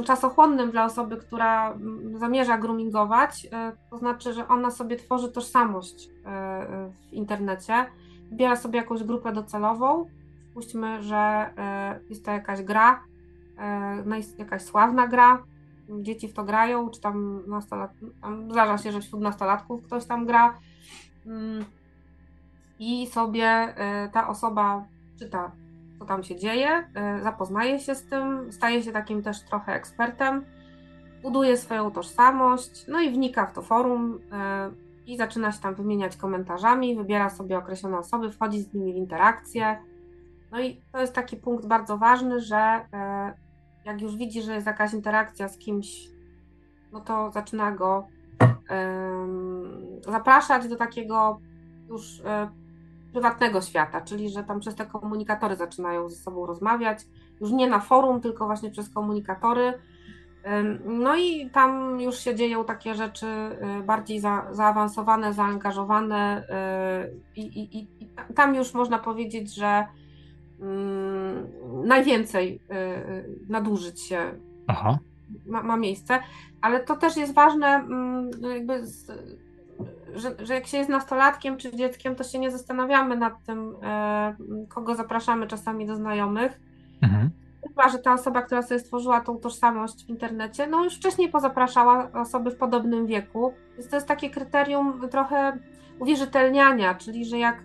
czasochłonnym dla osoby, która mm, zamierza groomingować, e, to znaczy, że ona sobie tworzy tożsamość e, w internecie, wybiera sobie jakąś grupę docelową, Puśćmy, że jest to jakaś gra, no jakaś sławna gra, dzieci w to grają, czy tam, nastolat... tam zdarza się, że wśród nastolatków ktoś tam gra. Mm, i sobie ta osoba czyta, co tam się dzieje, zapoznaje się z tym, staje się takim też trochę ekspertem, buduje swoją tożsamość, no i wnika w to forum i zaczyna się tam wymieniać komentarzami, wybiera sobie określone osoby, wchodzi z nimi w interakcję, no i to jest taki punkt bardzo ważny, że e, jak już widzi, że jest jakaś interakcja z kimś, no to zaczyna go zapraszać do takiego już prywatnego świata, czyli że tam przez te komunikatory zaczynają ze sobą rozmawiać, już nie na forum, tylko właśnie przez komunikatory. No i tam już się dzieją takie rzeczy e, bardziej za, zaawansowane, zaangażowane i, i, i tam już można powiedzieć, że Mm, najwięcej y, nadużyć się ma, ma, miejsce, ale to też jest ważne, mm, jakby z, że, że jak się jest nastolatkiem czy dzieckiem, to się nie zastanawiamy nad tym, e, kogo zapraszamy czasami do znajomych. Mhm. Chyba, że ta osoba, która sobie stworzyła tą tożsamość w internecie, no już wcześniej pozapraszała osoby w podobnym wieku. Więc to jest takie kryterium trochę uwierzytelniania, czyli że jak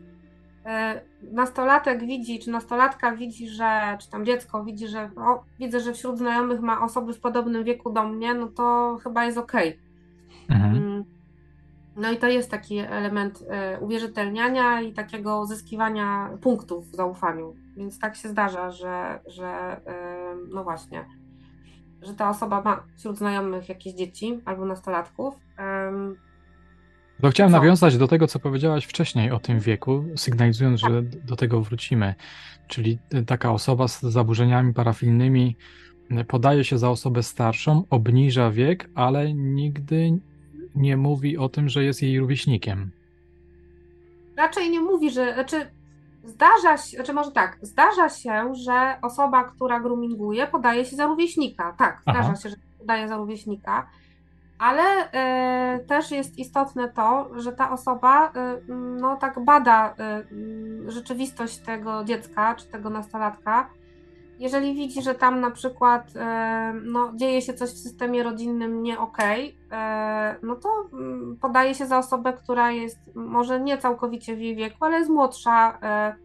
nastolatek widzi, czy nastolatka widzi, że, czy tam dziecko widzi, że o, widzę, że wśród znajomych ma osoby w podobnym wieku do mnie, no to chyba jest okej. Okay. Mhm. No i to jest taki element e, uwierzytelniania i takiego uzyskiwania punktów w zaufaniu. Więc tak się zdarza, że, że e, no właśnie, że ta osoba ma wśród znajomych jakieś dzieci albo nastolatków. To chciałem co? nawiązać do tego, co powiedziałaś wcześniej o tym wieku, sygnalizując, tak. że do tego wrócimy. Czyli taka osoba z zaburzeniami parafilnymi podaje się za osobę starszą, obniża wiek, ale nigdy nie mówi o tym, że jest jej rówieśnikiem. Raczej nie mówi, że. Znaczy, zdarza się, znaczy może tak, zdarza się, że osoba, która groominguje, podaje się za rówieśnika. Tak, Aha. zdarza się, że podaje za rówieśnika, ale y, też jest istotne to, że ta osoba y, no tak bada y, rzeczywistość tego dziecka czy tego nastolatka jeżeli widzi, że tam na przykład e, no, dzieje się coś w systemie rodzinnym nie okej, okay, e, no to mm, podaje się za osobę, która jest może nie całkowicie w jej wieku, ale jest młodsza. E,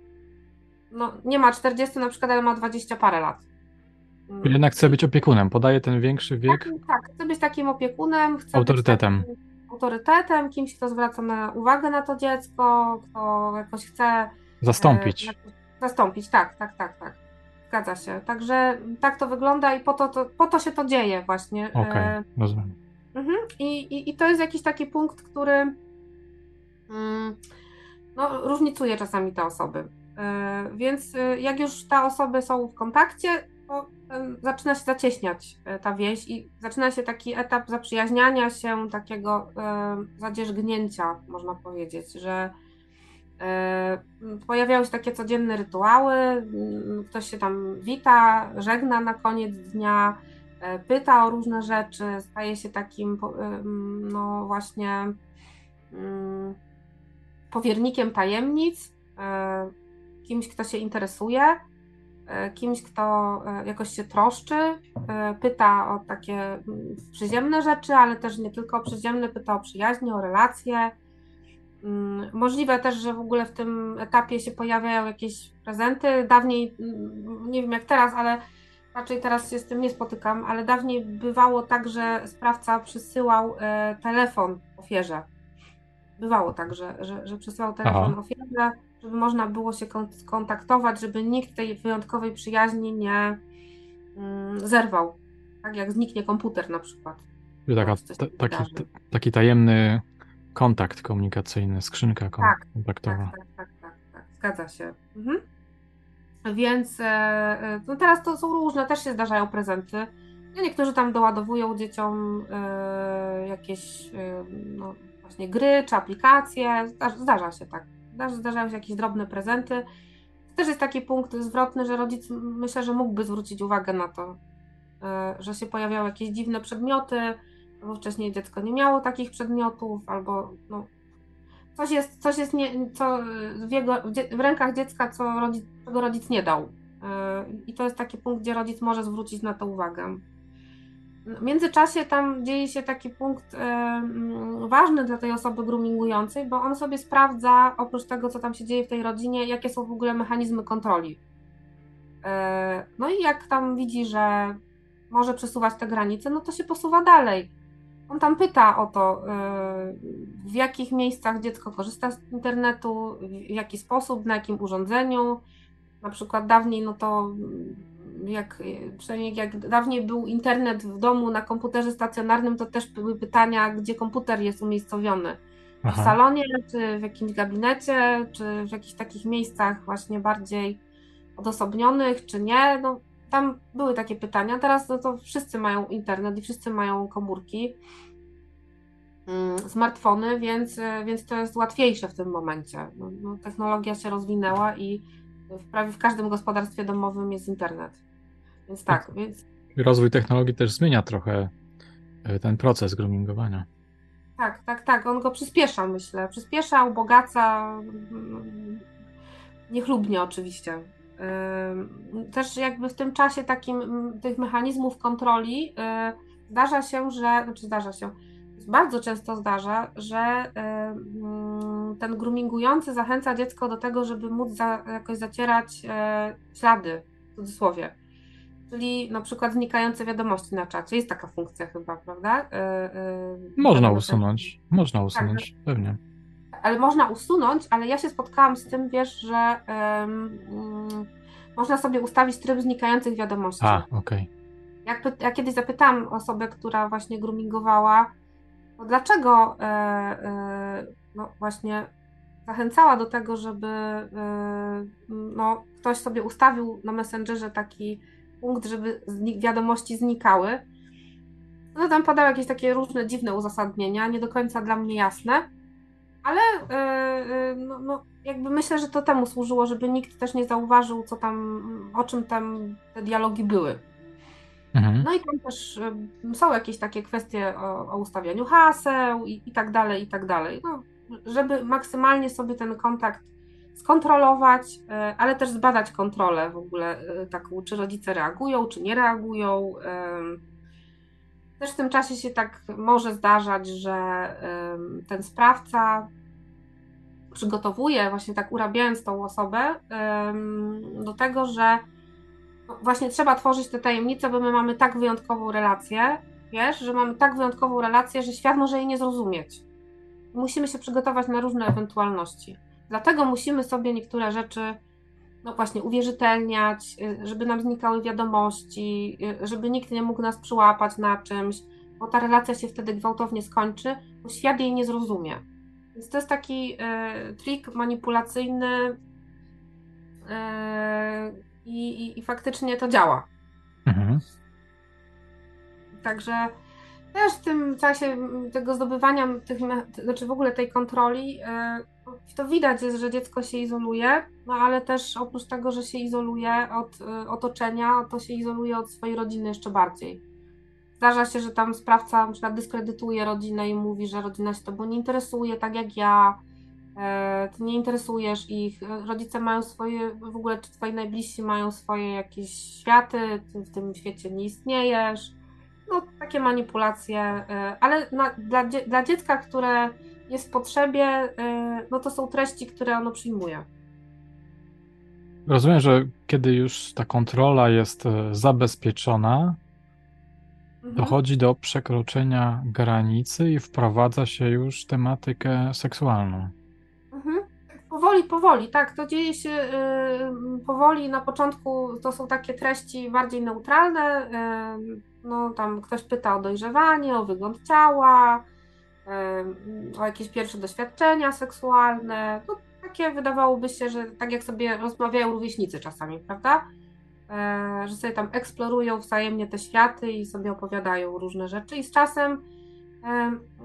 no, nie ma 40 na przykład, ale ma 20 parę lat. Mm. Jednak chce być opiekunem, podaje ten większy wiek. Tak, tak chce być takim opiekunem, chce autorytetem. być autorytetem, kimś, kto zwraca na uwagę na to dziecko, kto jakoś chce zastąpić. E, zastąpić, tak, tak, tak, tak. Zgadza się. Także tak to wygląda i po to, to, po to się to dzieje właśnie. Okej, okay, e, rozumiem. Mhm. I, i, I to jest jakiś taki punkt, który mm, no, różnicuje czasami te osoby. E, więc e, jak już te osoby są w kontakcie, to zaczyna się zacieśniać ta wieś i zaczyna się taki etap zaprzyjaźniania się, takiego zadzierzgnięcia, można powiedzieć, że E, pojawiały się takie codzienne rytuały, mm, ktoś się tam wita, żegna na koniec dnia, e, pyta o różne rzeczy, staje się takim, no właśnie, mm, powiernikiem tajemnic, e, kimś, kto się interesuje, kimś, kto jakoś się troszczy, pyta o takie mm, przyziemne rzeczy, ale też nie tylko o przyziemne, pyta o przyjaźnie, o relacje. Mm, możliwe też, że w ogóle w tym etapie się pojawiają jakieś prezenty. Dawniej, mm, nie wiem jak teraz, ale raczej teraz się z tym nie spotykam, ale dawniej bywało tak, że sprawca przysyłał e, telefon ofierze. Bywało tak, że, że, że przysyłał telefon Aha. ofierze, żeby można było się skontaktować, żeby nikt tej wyjątkowej przyjaźni nie mm, zerwał. Tak jak zniknie komputer na przykład. Taka, taki, taki tajemny kontakt komunikacyjny, skrzynka tak, kontaktowa. Tak, tak, tak, tak, tak, zgadza się. Mhm. Więc e, e, no teraz to są różne, też się zdarzają prezenty. No niektórzy tam doładowują dzieciom e, jakieś no, właśnie gry czy aplikacje. Zdarza się tak. Zdarzają się jakieś drobne prezenty. To też jest taki punkt zwrotny, że rodzic myślę, że mógłby zwrócić uwagę na to, że się pojawiają jakieś dziwne przedmioty, albo wcześniej dziecko nie miało takich przedmiotów, albo no, coś jest, coś jest nie, co w, jego, w rękach dziecka, co rodzic, czego rodzic nie dał. E, I to jest taki punkt, gdzie rodzic może zwrócić na to uwagę. W międzyczasie tam dzieje się taki punkt e, ważny dla tej osoby groomingującej, bo on sobie sprawdza, oprócz tego, co tam się dzieje w tej rodzinie, jakie są w ogóle mechanizmy kontroli. E, no i jak tam widzi, że może przesuwać te granice, no to się posuwa dalej on tam pyta o to, y, w jakich miejscach dziecko korzysta z internetu, w jaki sposób, na jakim urządzeniu. Na przykład dawniej, no to jak, przynajmniej jak dawniej był internet w domu na komputerze stacjonarnym, to też były pytania, gdzie komputer jest umiejscowiony. Aha. W salonie, czy w jakimś gabinecie, czy w jakichś takich miejscach właśnie bardziej odosobnionych, czy nie. No, tam były takie pytania. Teraz no to wszyscy mają internet i wszyscy mają komórki, mm, smartfony, więc, więc to jest łatwiejsze w tym momencie. No, no, technologia się rozwinęła i w prawie w każdym gospodarstwie domowym jest internet. Więc tak, tak. więc. Rozwój technologii też zmienia trochę e, ten proces groomingowania. Tak, tak, tak. On go przyspiesza, myślę. Przyspiesza, ubogaca. Mm, niechlubnie oczywiście. Też jakby w tym czasie takim tych mechanizmów kontroli y, zdarza się, że, znaczy zdarza się, bardzo często zdarza, że ten groomingujący zachęca dziecko do tego, żeby móc za, jakoś zacierać e, ślady, w cudzysłowie. Czyli na przykład znikające wiadomości na czacie. Jest taka funkcja chyba, prawda? E, e, można usunąć, można tak, usunąć, tak, pewnie. Ale można usunąć, ale ja się spotkałam z tym, wiesz, że um, można sobie ustawić tryb znikających wiadomości. A, okej. Okay. Jak, ja kiedyś zapytałam osobę, która właśnie groomingowała, no dlaczego e, e, no właśnie zachęcała do tego, żeby e, no, ktoś sobie ustawił na Messengerze taki punkt, żeby wiadomości znikały. No tam padały jakieś takie różne dziwne uzasadnienia, nie do końca dla mnie jasne, ale no, no, jakby myślę, że to temu służyło, żeby nikt też nie zauważył, co tam, o czym tam te dialogi były. Mhm. No i tam też są jakieś takie kwestie o, o ustawianiu haseł i, i, tak dalej, i tak dalej. No, żeby maksymalnie sobie ten kontakt skontrolować, e, ale też zbadać kontrolę w ogóle e, taką, czy rodzice reagują, czy nie reagują. Też w tym czasie się tak może zdarzać, że ten sprawca przygotowuje, właśnie tak urabiając tą osobę, do tego, że właśnie trzeba tworzyć te tajemnice, bo my mamy tak wyjątkową relację, wiesz, że mamy tak wyjątkową relację, że świat może jej nie zrozumieć. Musimy się przygotować na różne ewentualności. Dlatego musimy sobie niektóre rzeczy, no właśnie, uwierzytelniać, y, żeby nam znikały wiadomości, y, żeby nikt nie mógł nas przyłapać na czymś, bo ta relacja się wtedy gwałtownie skończy, bo świat jej nie zrozumie. Więc to jest taki y, trik manipulacyjny, y, i, i, i faktycznie to działa. Mhm. Także też w tym czasie tego zdobywania, tych, znaczy w ogóle tej kontroli, e, to widać jest, że dziecko się izoluje, no ale też oprócz tego, że się izoluje od e, otoczenia, to się izoluje od swojej rodziny jeszcze bardziej. Zdarza się, że tam sprawca na przykład dyskredytuje rodzinę i mówi, że rodzina się tobą nie interesuje, tak jak ja, E, ty nie interesujesz ich, rodzice mają swoje, w ogóle czy twoi najbliżsi mają swoje jakieś światy, ty w tym świecie nie istniejesz. No, takie manipulacje, e, ale na, dla, dla dziecka, które jest w potrzebie, e, no to są treści, które ono przyjmuje. Rozumiem, że kiedy już ta kontrola jest zabezpieczona, mhm. dochodzi do przekroczenia granicy i wprowadza się już tematykę seksualną. Powoli, powoli, tak, to dzieje się y, powoli. Na początku to są takie treści bardziej neutralne. Y, no, tam ktoś pyta o dojrzewanie, o wygląd ciała, o jakieś pierwsze doświadczenia seksualne. No, takie wydawałoby się, że tak jak sobie rozmawiają rówieśnicy czasami, prawda? że sobie tam eksplorują wzajemnie te światy i sobie opowiadają różne rzeczy. I z czasem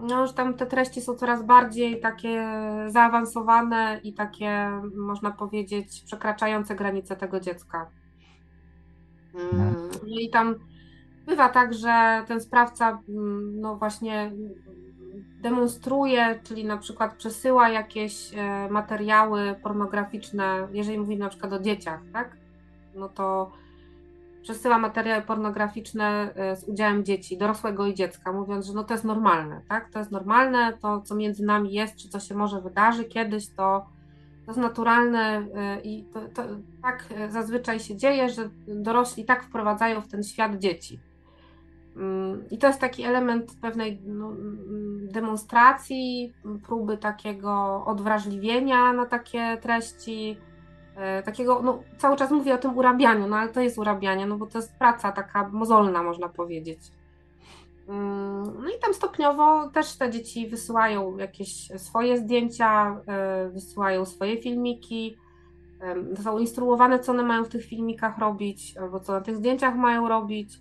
no już tam te treści są coraz bardziej takie zaawansowane i takie, można powiedzieć, przekraczające granice tego dziecka. Mm, no i tam bywa tak, że ten sprawca, mm, no właśnie, demonstruje, czyli na przykład przesyła jakieś e, materiały pornograficzne, jeżeli mówimy na przykład o dzieciach, tak? No to przesyła materiały pornograficzne e, z udziałem dzieci, dorosłego i dziecka, mówiąc, że no to jest normalne, tak? To jest normalne, to co między nami jest, czy co się może wydarzy kiedyś, to, to jest naturalne e, i to, to tak zazwyczaj się dzieje, że dorośli tak wprowadzają w ten świat dzieci. Mm, I to jest taki element pewnej no, mm, demonstracji, próby takiego odwrażliwienia na takie treści, E, takiego, no cały czas mówię o tym urabianiu, no ale to jest urabianie, no bo to jest praca taka mozolna, można powiedzieć. Mm, no i tam stopniowo też te dzieci wysyłają jakieś swoje zdjęcia, e, wysyłają swoje filmiki, są instruowane, co one mają w tych filmikach robić, albo co na tych zdjęciach mają robić.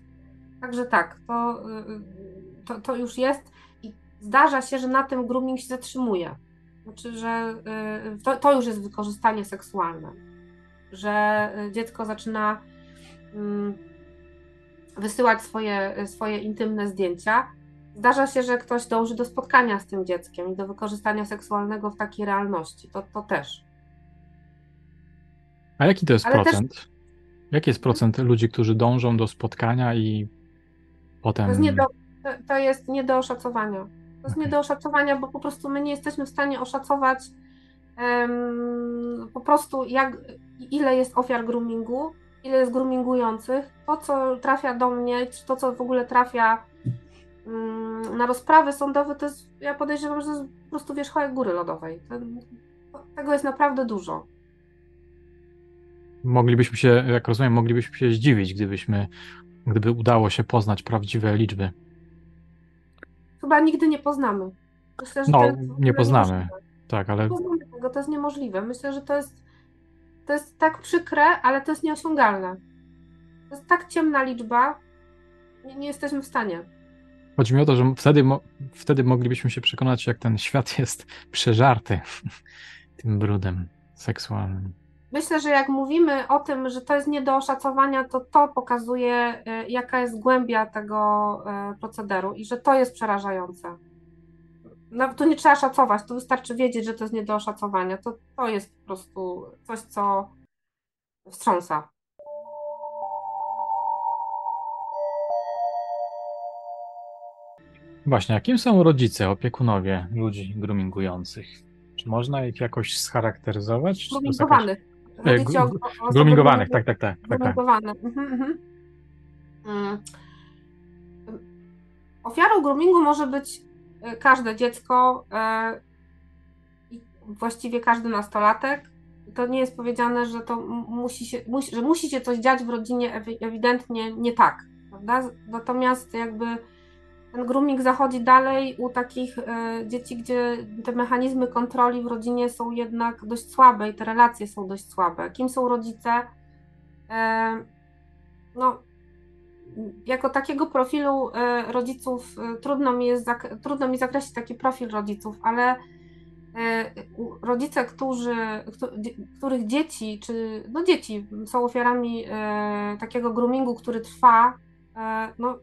Także tak, to, y, y, to, to już jest i zdarza się, że na tym grooming się zatrzymuje. Znaczy, że y, to, to już jest wykorzystanie seksualne że dziecko zaczyna mm, wysyłać swoje, swoje intymne zdjęcia. Zdarza się, że ktoś dąży do spotkania z tym dzieckiem i do wykorzystania seksualnego w takiej realności. To, to też. A jaki to jest Ale procent? Też... Jaki jest procent ludzi, którzy dążą do spotkania i potem. To jest nie do, to, to jest nie do oszacowania. To jest nie do oszacowania, bo po prostu my nie jesteśmy w stanie oszacować po prostu jak, ile jest ofiar groomingu, ile jest groomingujących, to co trafia do mnie, czy to co w ogóle trafia mm, na rozprawy sądowe, to jest, ja podejrzewam, że to jest po prostu wierzchołek góry lodowej. Tego jest naprawdę dużo. Moglibyśmy się, jak rozumiem, moglibyśmy się zdziwić, gdybyśmy, gdyby udało się poznać prawdziwe liczby. Chyba nigdy nie poznamy. Myślę, no, nie poznamy. Tak, ale. Nie poznamy tego, to jest niemożliwe. Myślę, że to jest, to jest tak przykre, ale to jest nieosiągalne. To jest tak ciemna liczba, nie, nie jesteśmy w stanie. Chodzi mi o to, że wtedy, wtedy moglibyśmy się przekonać, jak ten świat jest [LAUGHS] przeżarty [LAUGHS] tym brudem seksualnym. Myślę, że jak mówimy o tym, że to jest nie do oszacowania, to to pokazuje, y, jaka jest głębia tego y, procederu i że to jest przerażające. No, tu nie trzeba szacować, tu wystarczy wiedzieć, że to jest nie do oszacowania. To, to jest po prostu coś, co wstrząsa. Właśnie, a kim są rodzice, opiekunowie ludzi groomingujących? Czy można ich jakoś scharakteryzować? Groomingowanych. E, groomingowanych, tak, tak, tak. tak, tak. Mhm, mhm. Mm. Ofiarą groomingu może być e, każde dziecko e, i właściwie każdy nastolatek. To nie jest powiedziane, że to musi się, musi, że musi się coś dziać w rodzinie ewidentnie nie tak, prawda? Natomiast jakby ten grooming zachodzi dalej u takich e, dzieci, gdzie te mechanizmy kontroli w rodzinie są jednak dość słabe i te relacje są dość słabe. Kim są rodzice? E, no, jako takiego profilu e, rodziców trudno mi jest trudno mi zakreślić taki profil rodziców, ale rodzice, którzy, których dzieci, czy no dzieci są ofiarami takiego groomingu, który trwa, no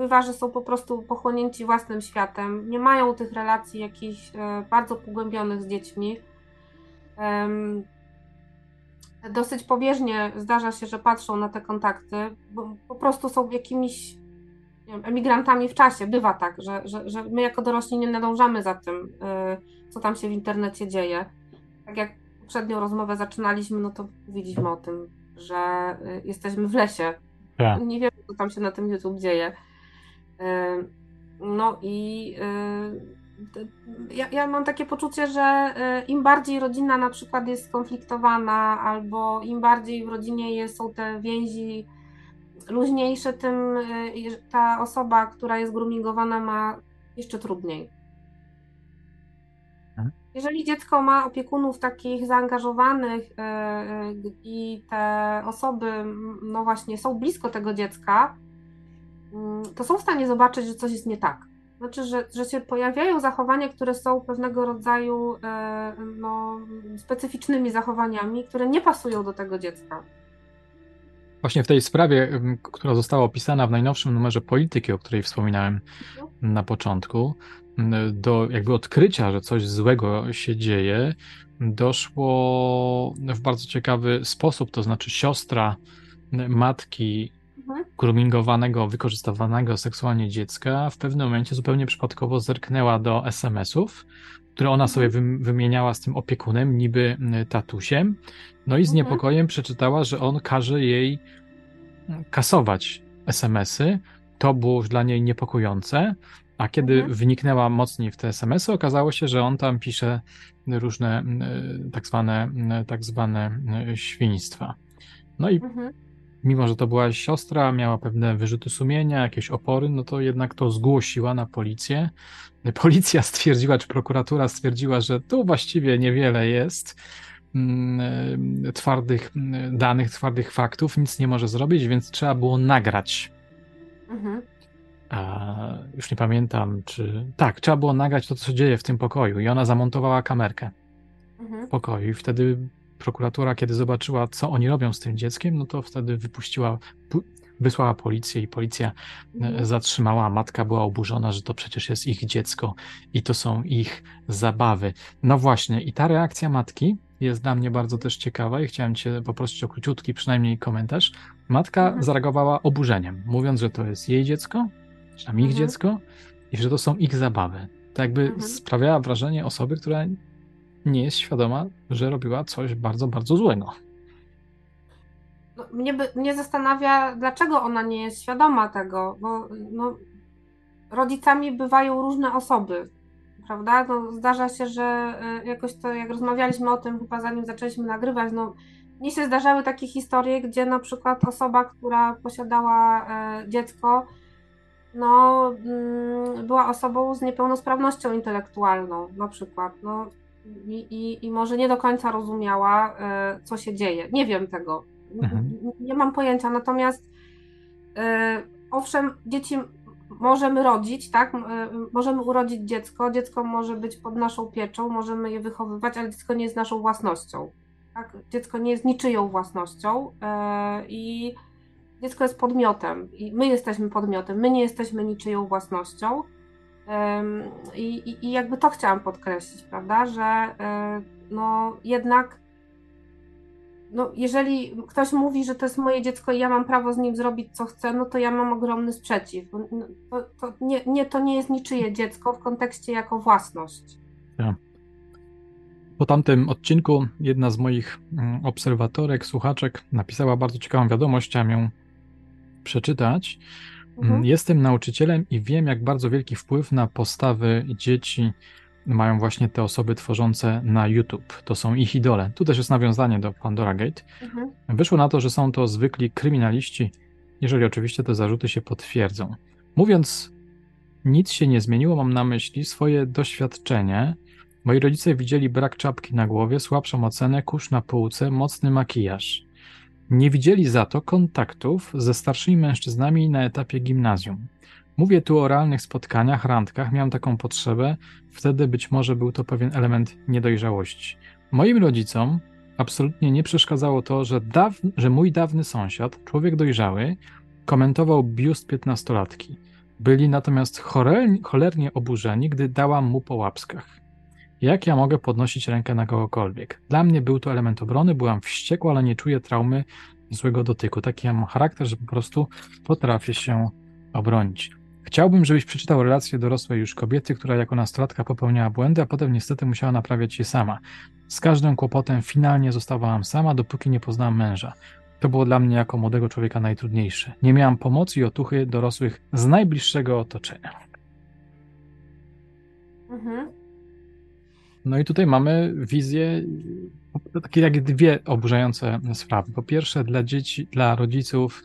bywa, że są po prostu pochłonięci własnym światem, nie mają tych relacji jakichś e, bardzo pogłębionych z dziećmi. Dosyć pobieżnie zdarza się, że patrzą na te kontakty, bo po prostu są jakimiś wiem, emigrantami w czasie. Bywa tak, że, że, że my jako dorośli nie nadążamy za tym, e, co tam się w internecie dzieje. Tak jak poprzednią rozmowę zaczynaliśmy, no to mówiliśmy o tym, że e, jesteśmy w lesie. Tak. Nie wiemy, co tam się na tym YouTube dzieje. No i ja, ja, mam takie poczucie, że im bardziej rodzina na przykład jest skonfliktowana, albo im bardziej w rodzinie jest, są te więzi luźniejsze, tym ta osoba, która jest groomingowana, ma jeszcze trudniej. Mhm. Jeżeli dziecko ma opiekunów takich zaangażowanych i te osoby, no właśnie, są blisko tego dziecka, to są w stanie zobaczyć, że coś jest nie tak. Znaczy, że, że się pojawiają zachowania, które są pewnego rodzaju e, no, specyficznymi zachowaniami, które nie pasują do tego dziecka. Właśnie w tej sprawie, która została opisana w najnowszym numerze Polityki, o której wspominałem mhm. na początku, do jakby odkrycia, że coś złego się dzieje, doszło w bardzo ciekawy sposób. To znaczy, siostra matki Mhm. groomingowanego, wykorzystywanego seksualnie dziecka w pewnym momencie zupełnie przypadkowo zerknęła do SMS-ów, które ona sobie mhm. wymieniała z tym opiekunem, niby tatusiem. No i z mhm. niepokojem przeczytała, że on każe jej kasować SMS-y. To było już dla niej niepokojące. A kiedy mhm. wniknęła mocniej w te SMS-y, okazało się, że on tam pisze różne tak zwane, tak zwane świństwa. No i mhm mimo że to była siostra, miała pewne wyrzuty sumienia, jakieś opory, no to jednak to zgłosiła na policję. Policja stwierdziła, czy prokuratura stwierdziła, że tu właściwie niewiele jest mm, twardych mm, danych, twardych faktów, nic nie może zrobić, więc trzeba było nagrać. Mhm. A, już nie pamiętam, czy. Tak, trzeba było nagrać to, co się dzieje w tym pokoju, i ona zamontowała kamerkę mhm. w pokoju, i wtedy prokuratura, kiedy zobaczyła, co oni robią z tym dzieckiem, no to wtedy wypuściła, wysłała policję i policja e, mhm. zatrzymała. Matka była oburzona, że to przecież jest ich dziecko i to są ich zabawy. No właśnie, i ta reakcja matki jest dla mnie bardzo też ciekawa i chciałem Cię poprosić o króciutki przynajmniej komentarz. Matka mhm. zareagowała oburzeniem, mówiąc, że to jest jej dziecko, czy tam ich mhm. dziecko i że to są ich zabawy. To jakby mhm. sprawiała wrażenie osoby, która nie jest świadoma, że robiła coś bardzo, bardzo złego. No, mnie, mnie zastanawia, dlaczego ona nie jest świadoma tego, bo no, rodzicami bywają różne osoby, prawda? No, zdarza się, że y, jakoś to, jak rozmawialiśmy o tym, chyba zanim zaczęliśmy nagrywać, no, mnie się zdarzały takie historie, gdzie na przykład osoba, która posiadała e, dziecko, no, mm, była osobą z niepełnosprawnością intelektualną, na przykład. No, i, i, i może nie do końca rozumiała, e, co się dzieje. Nie wiem tego. Mhm. Nie mam pojęcia. Natomiast e, owszem, dzieci możemy rodzić, tak? Możemy urodzić dziecko, dziecko może być pod naszą pieczą, możemy je wychowywać, ale dziecko nie jest naszą własnością. Tak? Dziecko nie jest niczyją własnością e, i dziecko jest podmiotem i my jesteśmy podmiotem, my nie jesteśmy niczyją własnością. I, i, jakby to chciałam podkreślić, prawda, że e, no jednak no, jeżeli ktoś mówi, że to jest moje dziecko i ja mam prawo z nim zrobić co chcę, no to ja mam ogromny sprzeciw. No, to, to nie, nie, to nie jest niczyje dziecko w kontekście jako własność. Ja. Po tamtym odcinku jedna z moich mm, obserwatorek, słuchaczek napisała bardzo ciekawą wiadomość, chciałem ją przeczytać. Mhm. Mm, jestem nauczycielem i wiem, jak bardzo wielki wpływ na postawy dzieci mają właśnie te osoby tworzące na YouTube. To są ich idole. Tu też jest nawiązanie do Pandora Gate. Mhm. Wyszło na to, że są to zwykli kryminaliści, jeżeli oczywiście te zarzuty się potwierdzą. Mówiąc, nic się nie zmieniło, mam na myśli swoje doświadczenie. Moi rodzice widzieli brak czapki na głowie, słabszą ocenę, kurz na półce, mocny makijaż. Nie widzieli za to kontaktów ze starszymi mężczyznami na etapie gimnazjum. Mówię tu o realnych spotkaniach, randkach, miałem taką potrzebę, wtedy być może był to pewien element niedojrzałości. Moim rodzicom absolutnie nie przeszkadzało to, że, że mój dawny sąsiad, człowiek dojrzały, komentował biust piętnastolatki. Byli natomiast cholernie oburzeni, gdy dałam mu po łapskach. Jak ja mogę podnosić rękę na kogokolwiek? Dla mnie był to element obrony, byłam wściekła, ale nie czuję traumy złego dotyku. Taki ja mam charakter, że po prostu potrafię się obronić. Chciałbym, żebyś przeczytał relację dorosłej już kobiety, która jako nastolatka popełniała błędy, a potem niestety musiała naprawiać je sama. Z każdym kłopotem finalnie zostawałam sama, dopóki nie poznałam męża. To było dla mnie jako młodego człowieka najtrudniejsze. Nie miałam pomocy i otuchy dorosłych z najbliższego otoczenia. Mhm. No i tutaj mamy wizję, takie jak dwie oburzające sprawy. Po pierwsze, dla dzieci, dla rodziców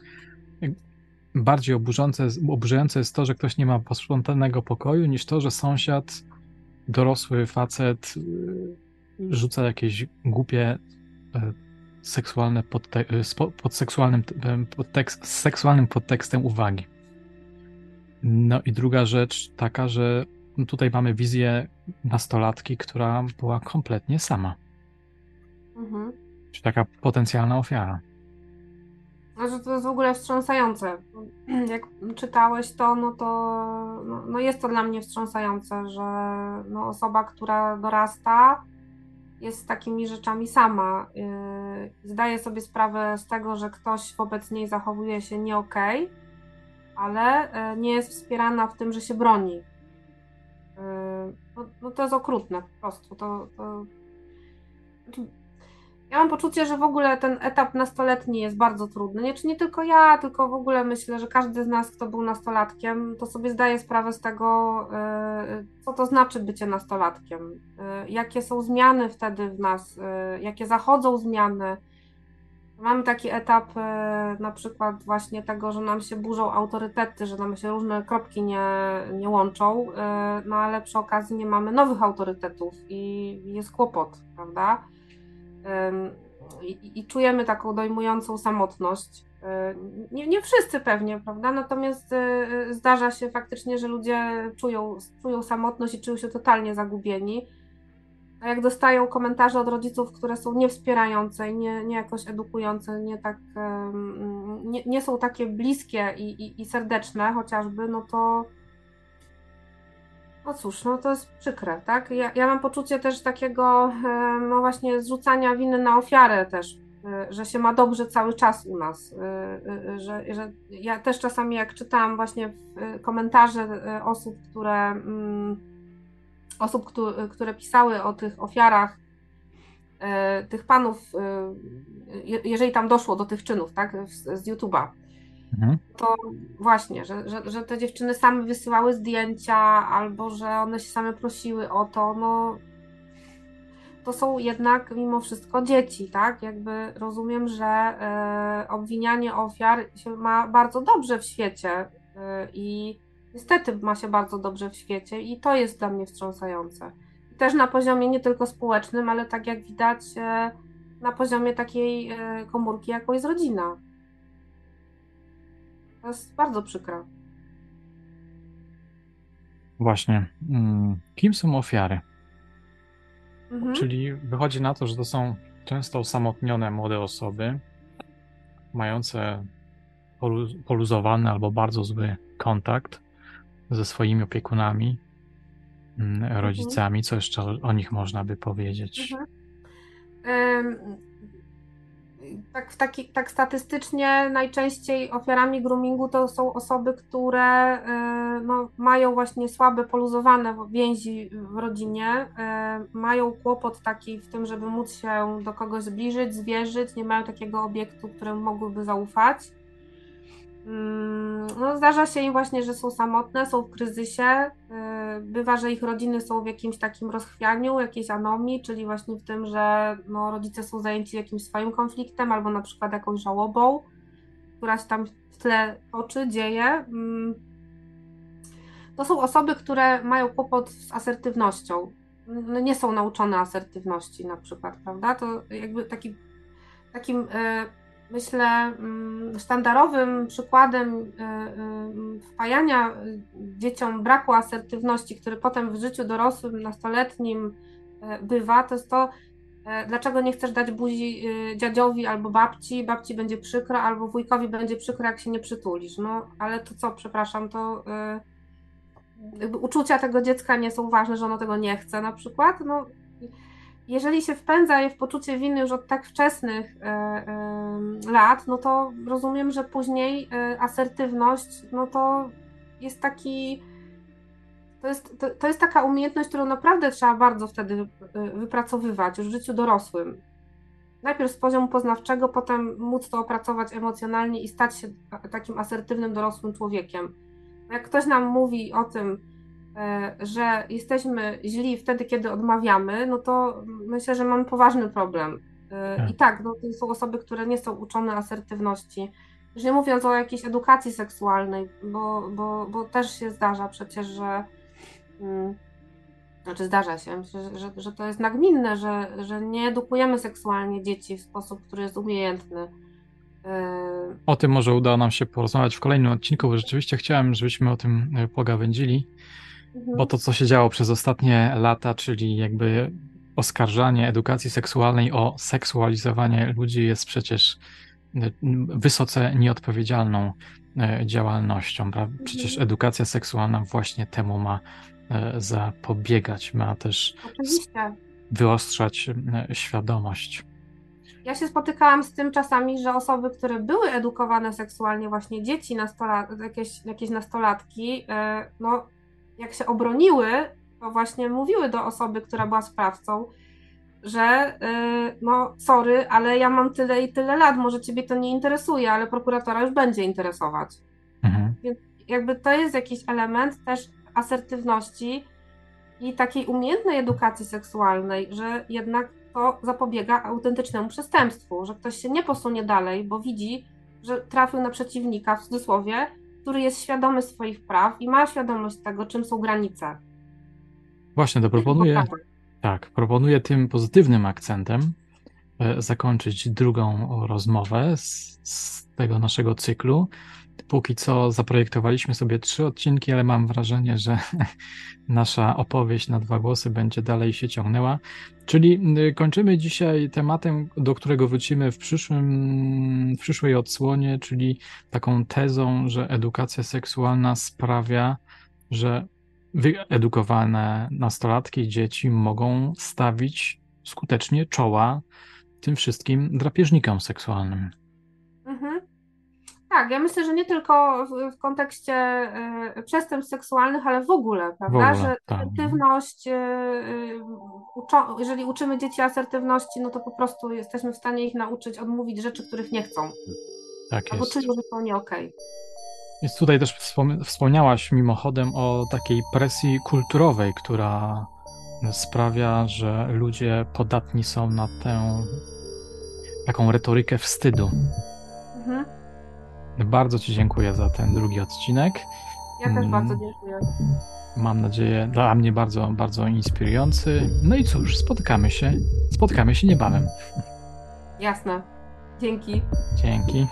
bardziej oburzające, oburzające jest to, że ktoś nie ma posprzątanego pokoju, niż to, że sąsiad, dorosły facet y, rzuca jakieś głupie e, seksualne e, pod seksualnym podtekst, z seksualnym podtekstem uwagi. No i druga rzecz taka, że tutaj mamy wizję nastolatki, która była kompletnie sama. Mhm. Czy taka potencjalna ofiara. Znaczy to jest w ogóle wstrząsające. [CLEARS THROAT] Jak czytałeś to, no to no, no jest to dla mnie wstrząsające, że no osoba, która dorasta, jest z takimi rzeczami sama. Yy, zdaje sobie sprawę z tego, że ktoś wobec niej zachowuje się nie okej, okay, ale yy, nie jest wspierana w tym, że się broni. No, no, to jest okrutne po prostu. To, to... Znaczy, ja mam poczucie, że w ogóle ten etap nastoletni jest bardzo trudny. Nie, czy nie tylko ja, tylko w ogóle myślę, że każdy z nas, kto był nastolatkiem, to sobie zdaje sprawę z tego, y, co to znaczy bycie nastolatkiem, y, jakie są zmiany wtedy w nas, y, jakie zachodzą zmiany. Mamy taki etap na przykład właśnie tego, że nam się burzą autorytety, że nam się różne kropki nie, nie łączą, no ale przy okazji nie mamy nowych autorytetów i jest kłopot, prawda? i, i czujemy taką dojmującą samotność. E, nie, nie wszyscy pewnie, prawda? Natomiast e, zdarza się faktycznie, że ludzie czują, czują samotność i czują się totalnie zagubieni. A jak dostają komentarze od rodziców, które są niewspierające i nie, nie jakoś edukujące, nie, tak, nie, nie są takie bliskie i, i, i serdeczne chociażby, no to, no cóż, no to jest przykre, tak? Ja, ja mam poczucie też takiego, no właśnie, zrzucania winy na ofiarę też, e, że się ma dobrze cały czas u nas. E, e, że, że ja też czasami, jak czytałam właśnie komentarze osób, które, mm, osób, które pisały o tych ofiarach tych panów, jeżeli tam doszło do tych czynów, tak, z, z YouTube'a, mhm. to właśnie, że, że, że te dziewczyny same wysyłały zdjęcia, albo że one się same prosiły o to, no to są jednak mimo wszystko dzieci, tak? Jakby rozumiem, że e, obwinianie ofiar się ma bardzo dobrze w świecie e, i niestety ma się bardzo dobrze w świecie i to jest dla mnie wstrząsające. Też na poziomie nie tylko społecznym, ale tak jak widać e, na poziomie takiej e, komórki, jaką jest rodzina. To jest bardzo przykre. Właśnie. Mm, kim są ofiary? Mhm. Czyli wychodzi na to, że to są często osamotnione młode osoby, mające poluzowany albo bardzo zły kontakt ze swoimi opiekunami, mm, mhm. rodzicami. Co jeszcze o nich można by powiedzieć? Mhm tak, taki, tak statystycznie najczęściej ofiarami groomingu to są osoby, które y, no, mają właśnie słabe, poluzowane więzi w rodzinie, y, mają kłopot taki w tym, żeby móc się do kogoś zbliżyć, zwierzyć, nie mają takiego obiektu, któremu mogłyby zaufać. Mm, no, zdarza się im właśnie, że są samotne, są w kryzysie. Y, bywa, że ich rodziny są w jakimś takim rozchwianiu, jakiejś anomii, czyli właśnie w tym, że no, rodzice są zajęci jakimś swoim konfliktem albo na przykład jakąś żałobą, która się tam w tle toczy, dzieje. Mm. To są osoby, które mają kłopot z asertywnością. No, nie są nauczone asertywności na przykład, prawda? To jakby taki, takim y, myślę, mm, sztandarowym przykładem y, y, wpajania dzieciom braku asertywności, który potem w życiu dorosłym, nastoletnim y, bywa, to jest to, dlaczego nie chcesz dać buzi dziadziowi albo babci, babci będzie przykro, albo wujkowi będzie przykro, jak się nie przytulisz. No, ale to co, przepraszam, to uczucia tego dziecka nie są ważne, że ono tego nie chce na przykład. No, jeżeli się wpędza je w poczucie winy już od tak wczesnych e, e, lat, no to rozumiem, że później e, asertywność, no to jest taki. To jest, to, to jest taka umiejętność, którą naprawdę trzeba bardzo wtedy wypracowywać już w życiu dorosłym. Najpierw z poziomu poznawczego, potem móc to opracować emocjonalnie i stać się takim asertywnym dorosłym człowiekiem. Jak ktoś nam mówi o tym, że jesteśmy źli wtedy, kiedy odmawiamy, no to myślę, że mamy poważny problem. E, tak. I tak, no, to są osoby, które nie są uczone asertywności. Już nie mówiąc o jakiejś edukacji seksualnej, bo, bo, bo też się zdarza przecież, że. Hmm, znaczy zdarza się, myślę, że, że to jest nagminne, że, że nie edukujemy seksualnie dzieci w sposób, który jest umiejętny. E, o tym może uda nam się porozmawiać w kolejnym odcinku, bo rzeczywiście chciałem, żebyśmy o tym pogawędzili. Mhm. Bo to, co się działo przez ostatnie lata, czyli jakby oskarżanie edukacji seksualnej o seksualizowanie ludzi jest przecież e, wysoce nieodpowiedzialną e, działalnością. Przecież mhm. edukacja seksualna właśnie temu ma e, zapobiegać, ma też Oczywiście. wyostrzać świadomość. Ja się spotykałam z tym czasami, że osoby, które były edukowane seksualnie, właśnie dzieci, nastolat, jakieś, jakieś nastolatki, no jak się obroniły, to właśnie mówiły do osoby, która była sprawcą, że yy, no sorry, ale ja mam tyle i tyle lat, może ciebie to nie interesuje, ale prokuratora już będzie interesować. Mhm. Więc jakby to jest jakiś element też asertywności i takiej umiejętnej edukacji seksualnej, że jednak to zapobiega autentycznemu przestępstwu, że ktoś się nie posunie dalej, bo widzi, że trafił na przeciwnika w cudzysłowie, który jest świadomy swoich praw i ma świadomość tego, czym są granice. Właśnie, to proponuję. Tak, proponuję tym pozytywnym akcentem e, zakończyć drugą rozmowę z, z tego naszego cyklu. Póki co zaprojektowaliśmy sobie trzy odcinki, ale mam wrażenie, że [LAUGHS] nasza opowieść na dwa głosy będzie dalej się ciągnęła. Czyli y, kończymy dzisiaj tematem, do którego wrócimy w, przyszłym, w przyszłej odsłonie, czyli taką tezą, że edukacja seksualna sprawia, że wyedukowane nastolatki i dzieci mogą stawić skutecznie czoła tym wszystkim drapieżnikom seksualnym. Tak, ja myślę, że nie tylko w, w kontekście y, przestępstw seksualnych, ale w ogóle, prawda? ogóle, że tak. asertywność, y, y, uczo, jeżeli uczymy dzieci asertywności, no to po prostu jesteśmy w stanie ich nauczyć odmówić rzeczy, których nie chcą, Tak albo jest. czują, że są nie okej. Jest tutaj też wspom- wspomniałaś mimochodem o takiej presji kulturowej, która sprawia, że ludzie podatni są na tę taką retorykę wstydu. Mhm. Bardzo Ci dziękuję za ten drugi odcinek. Ja też mm. bardzo dziękuję. Mam nadzieję, dla mnie bardzo, bardzo inspirujący. No i cóż, spotykamy się. Spotkamy się niebawem. Jasne. Dzięki. Dzięki.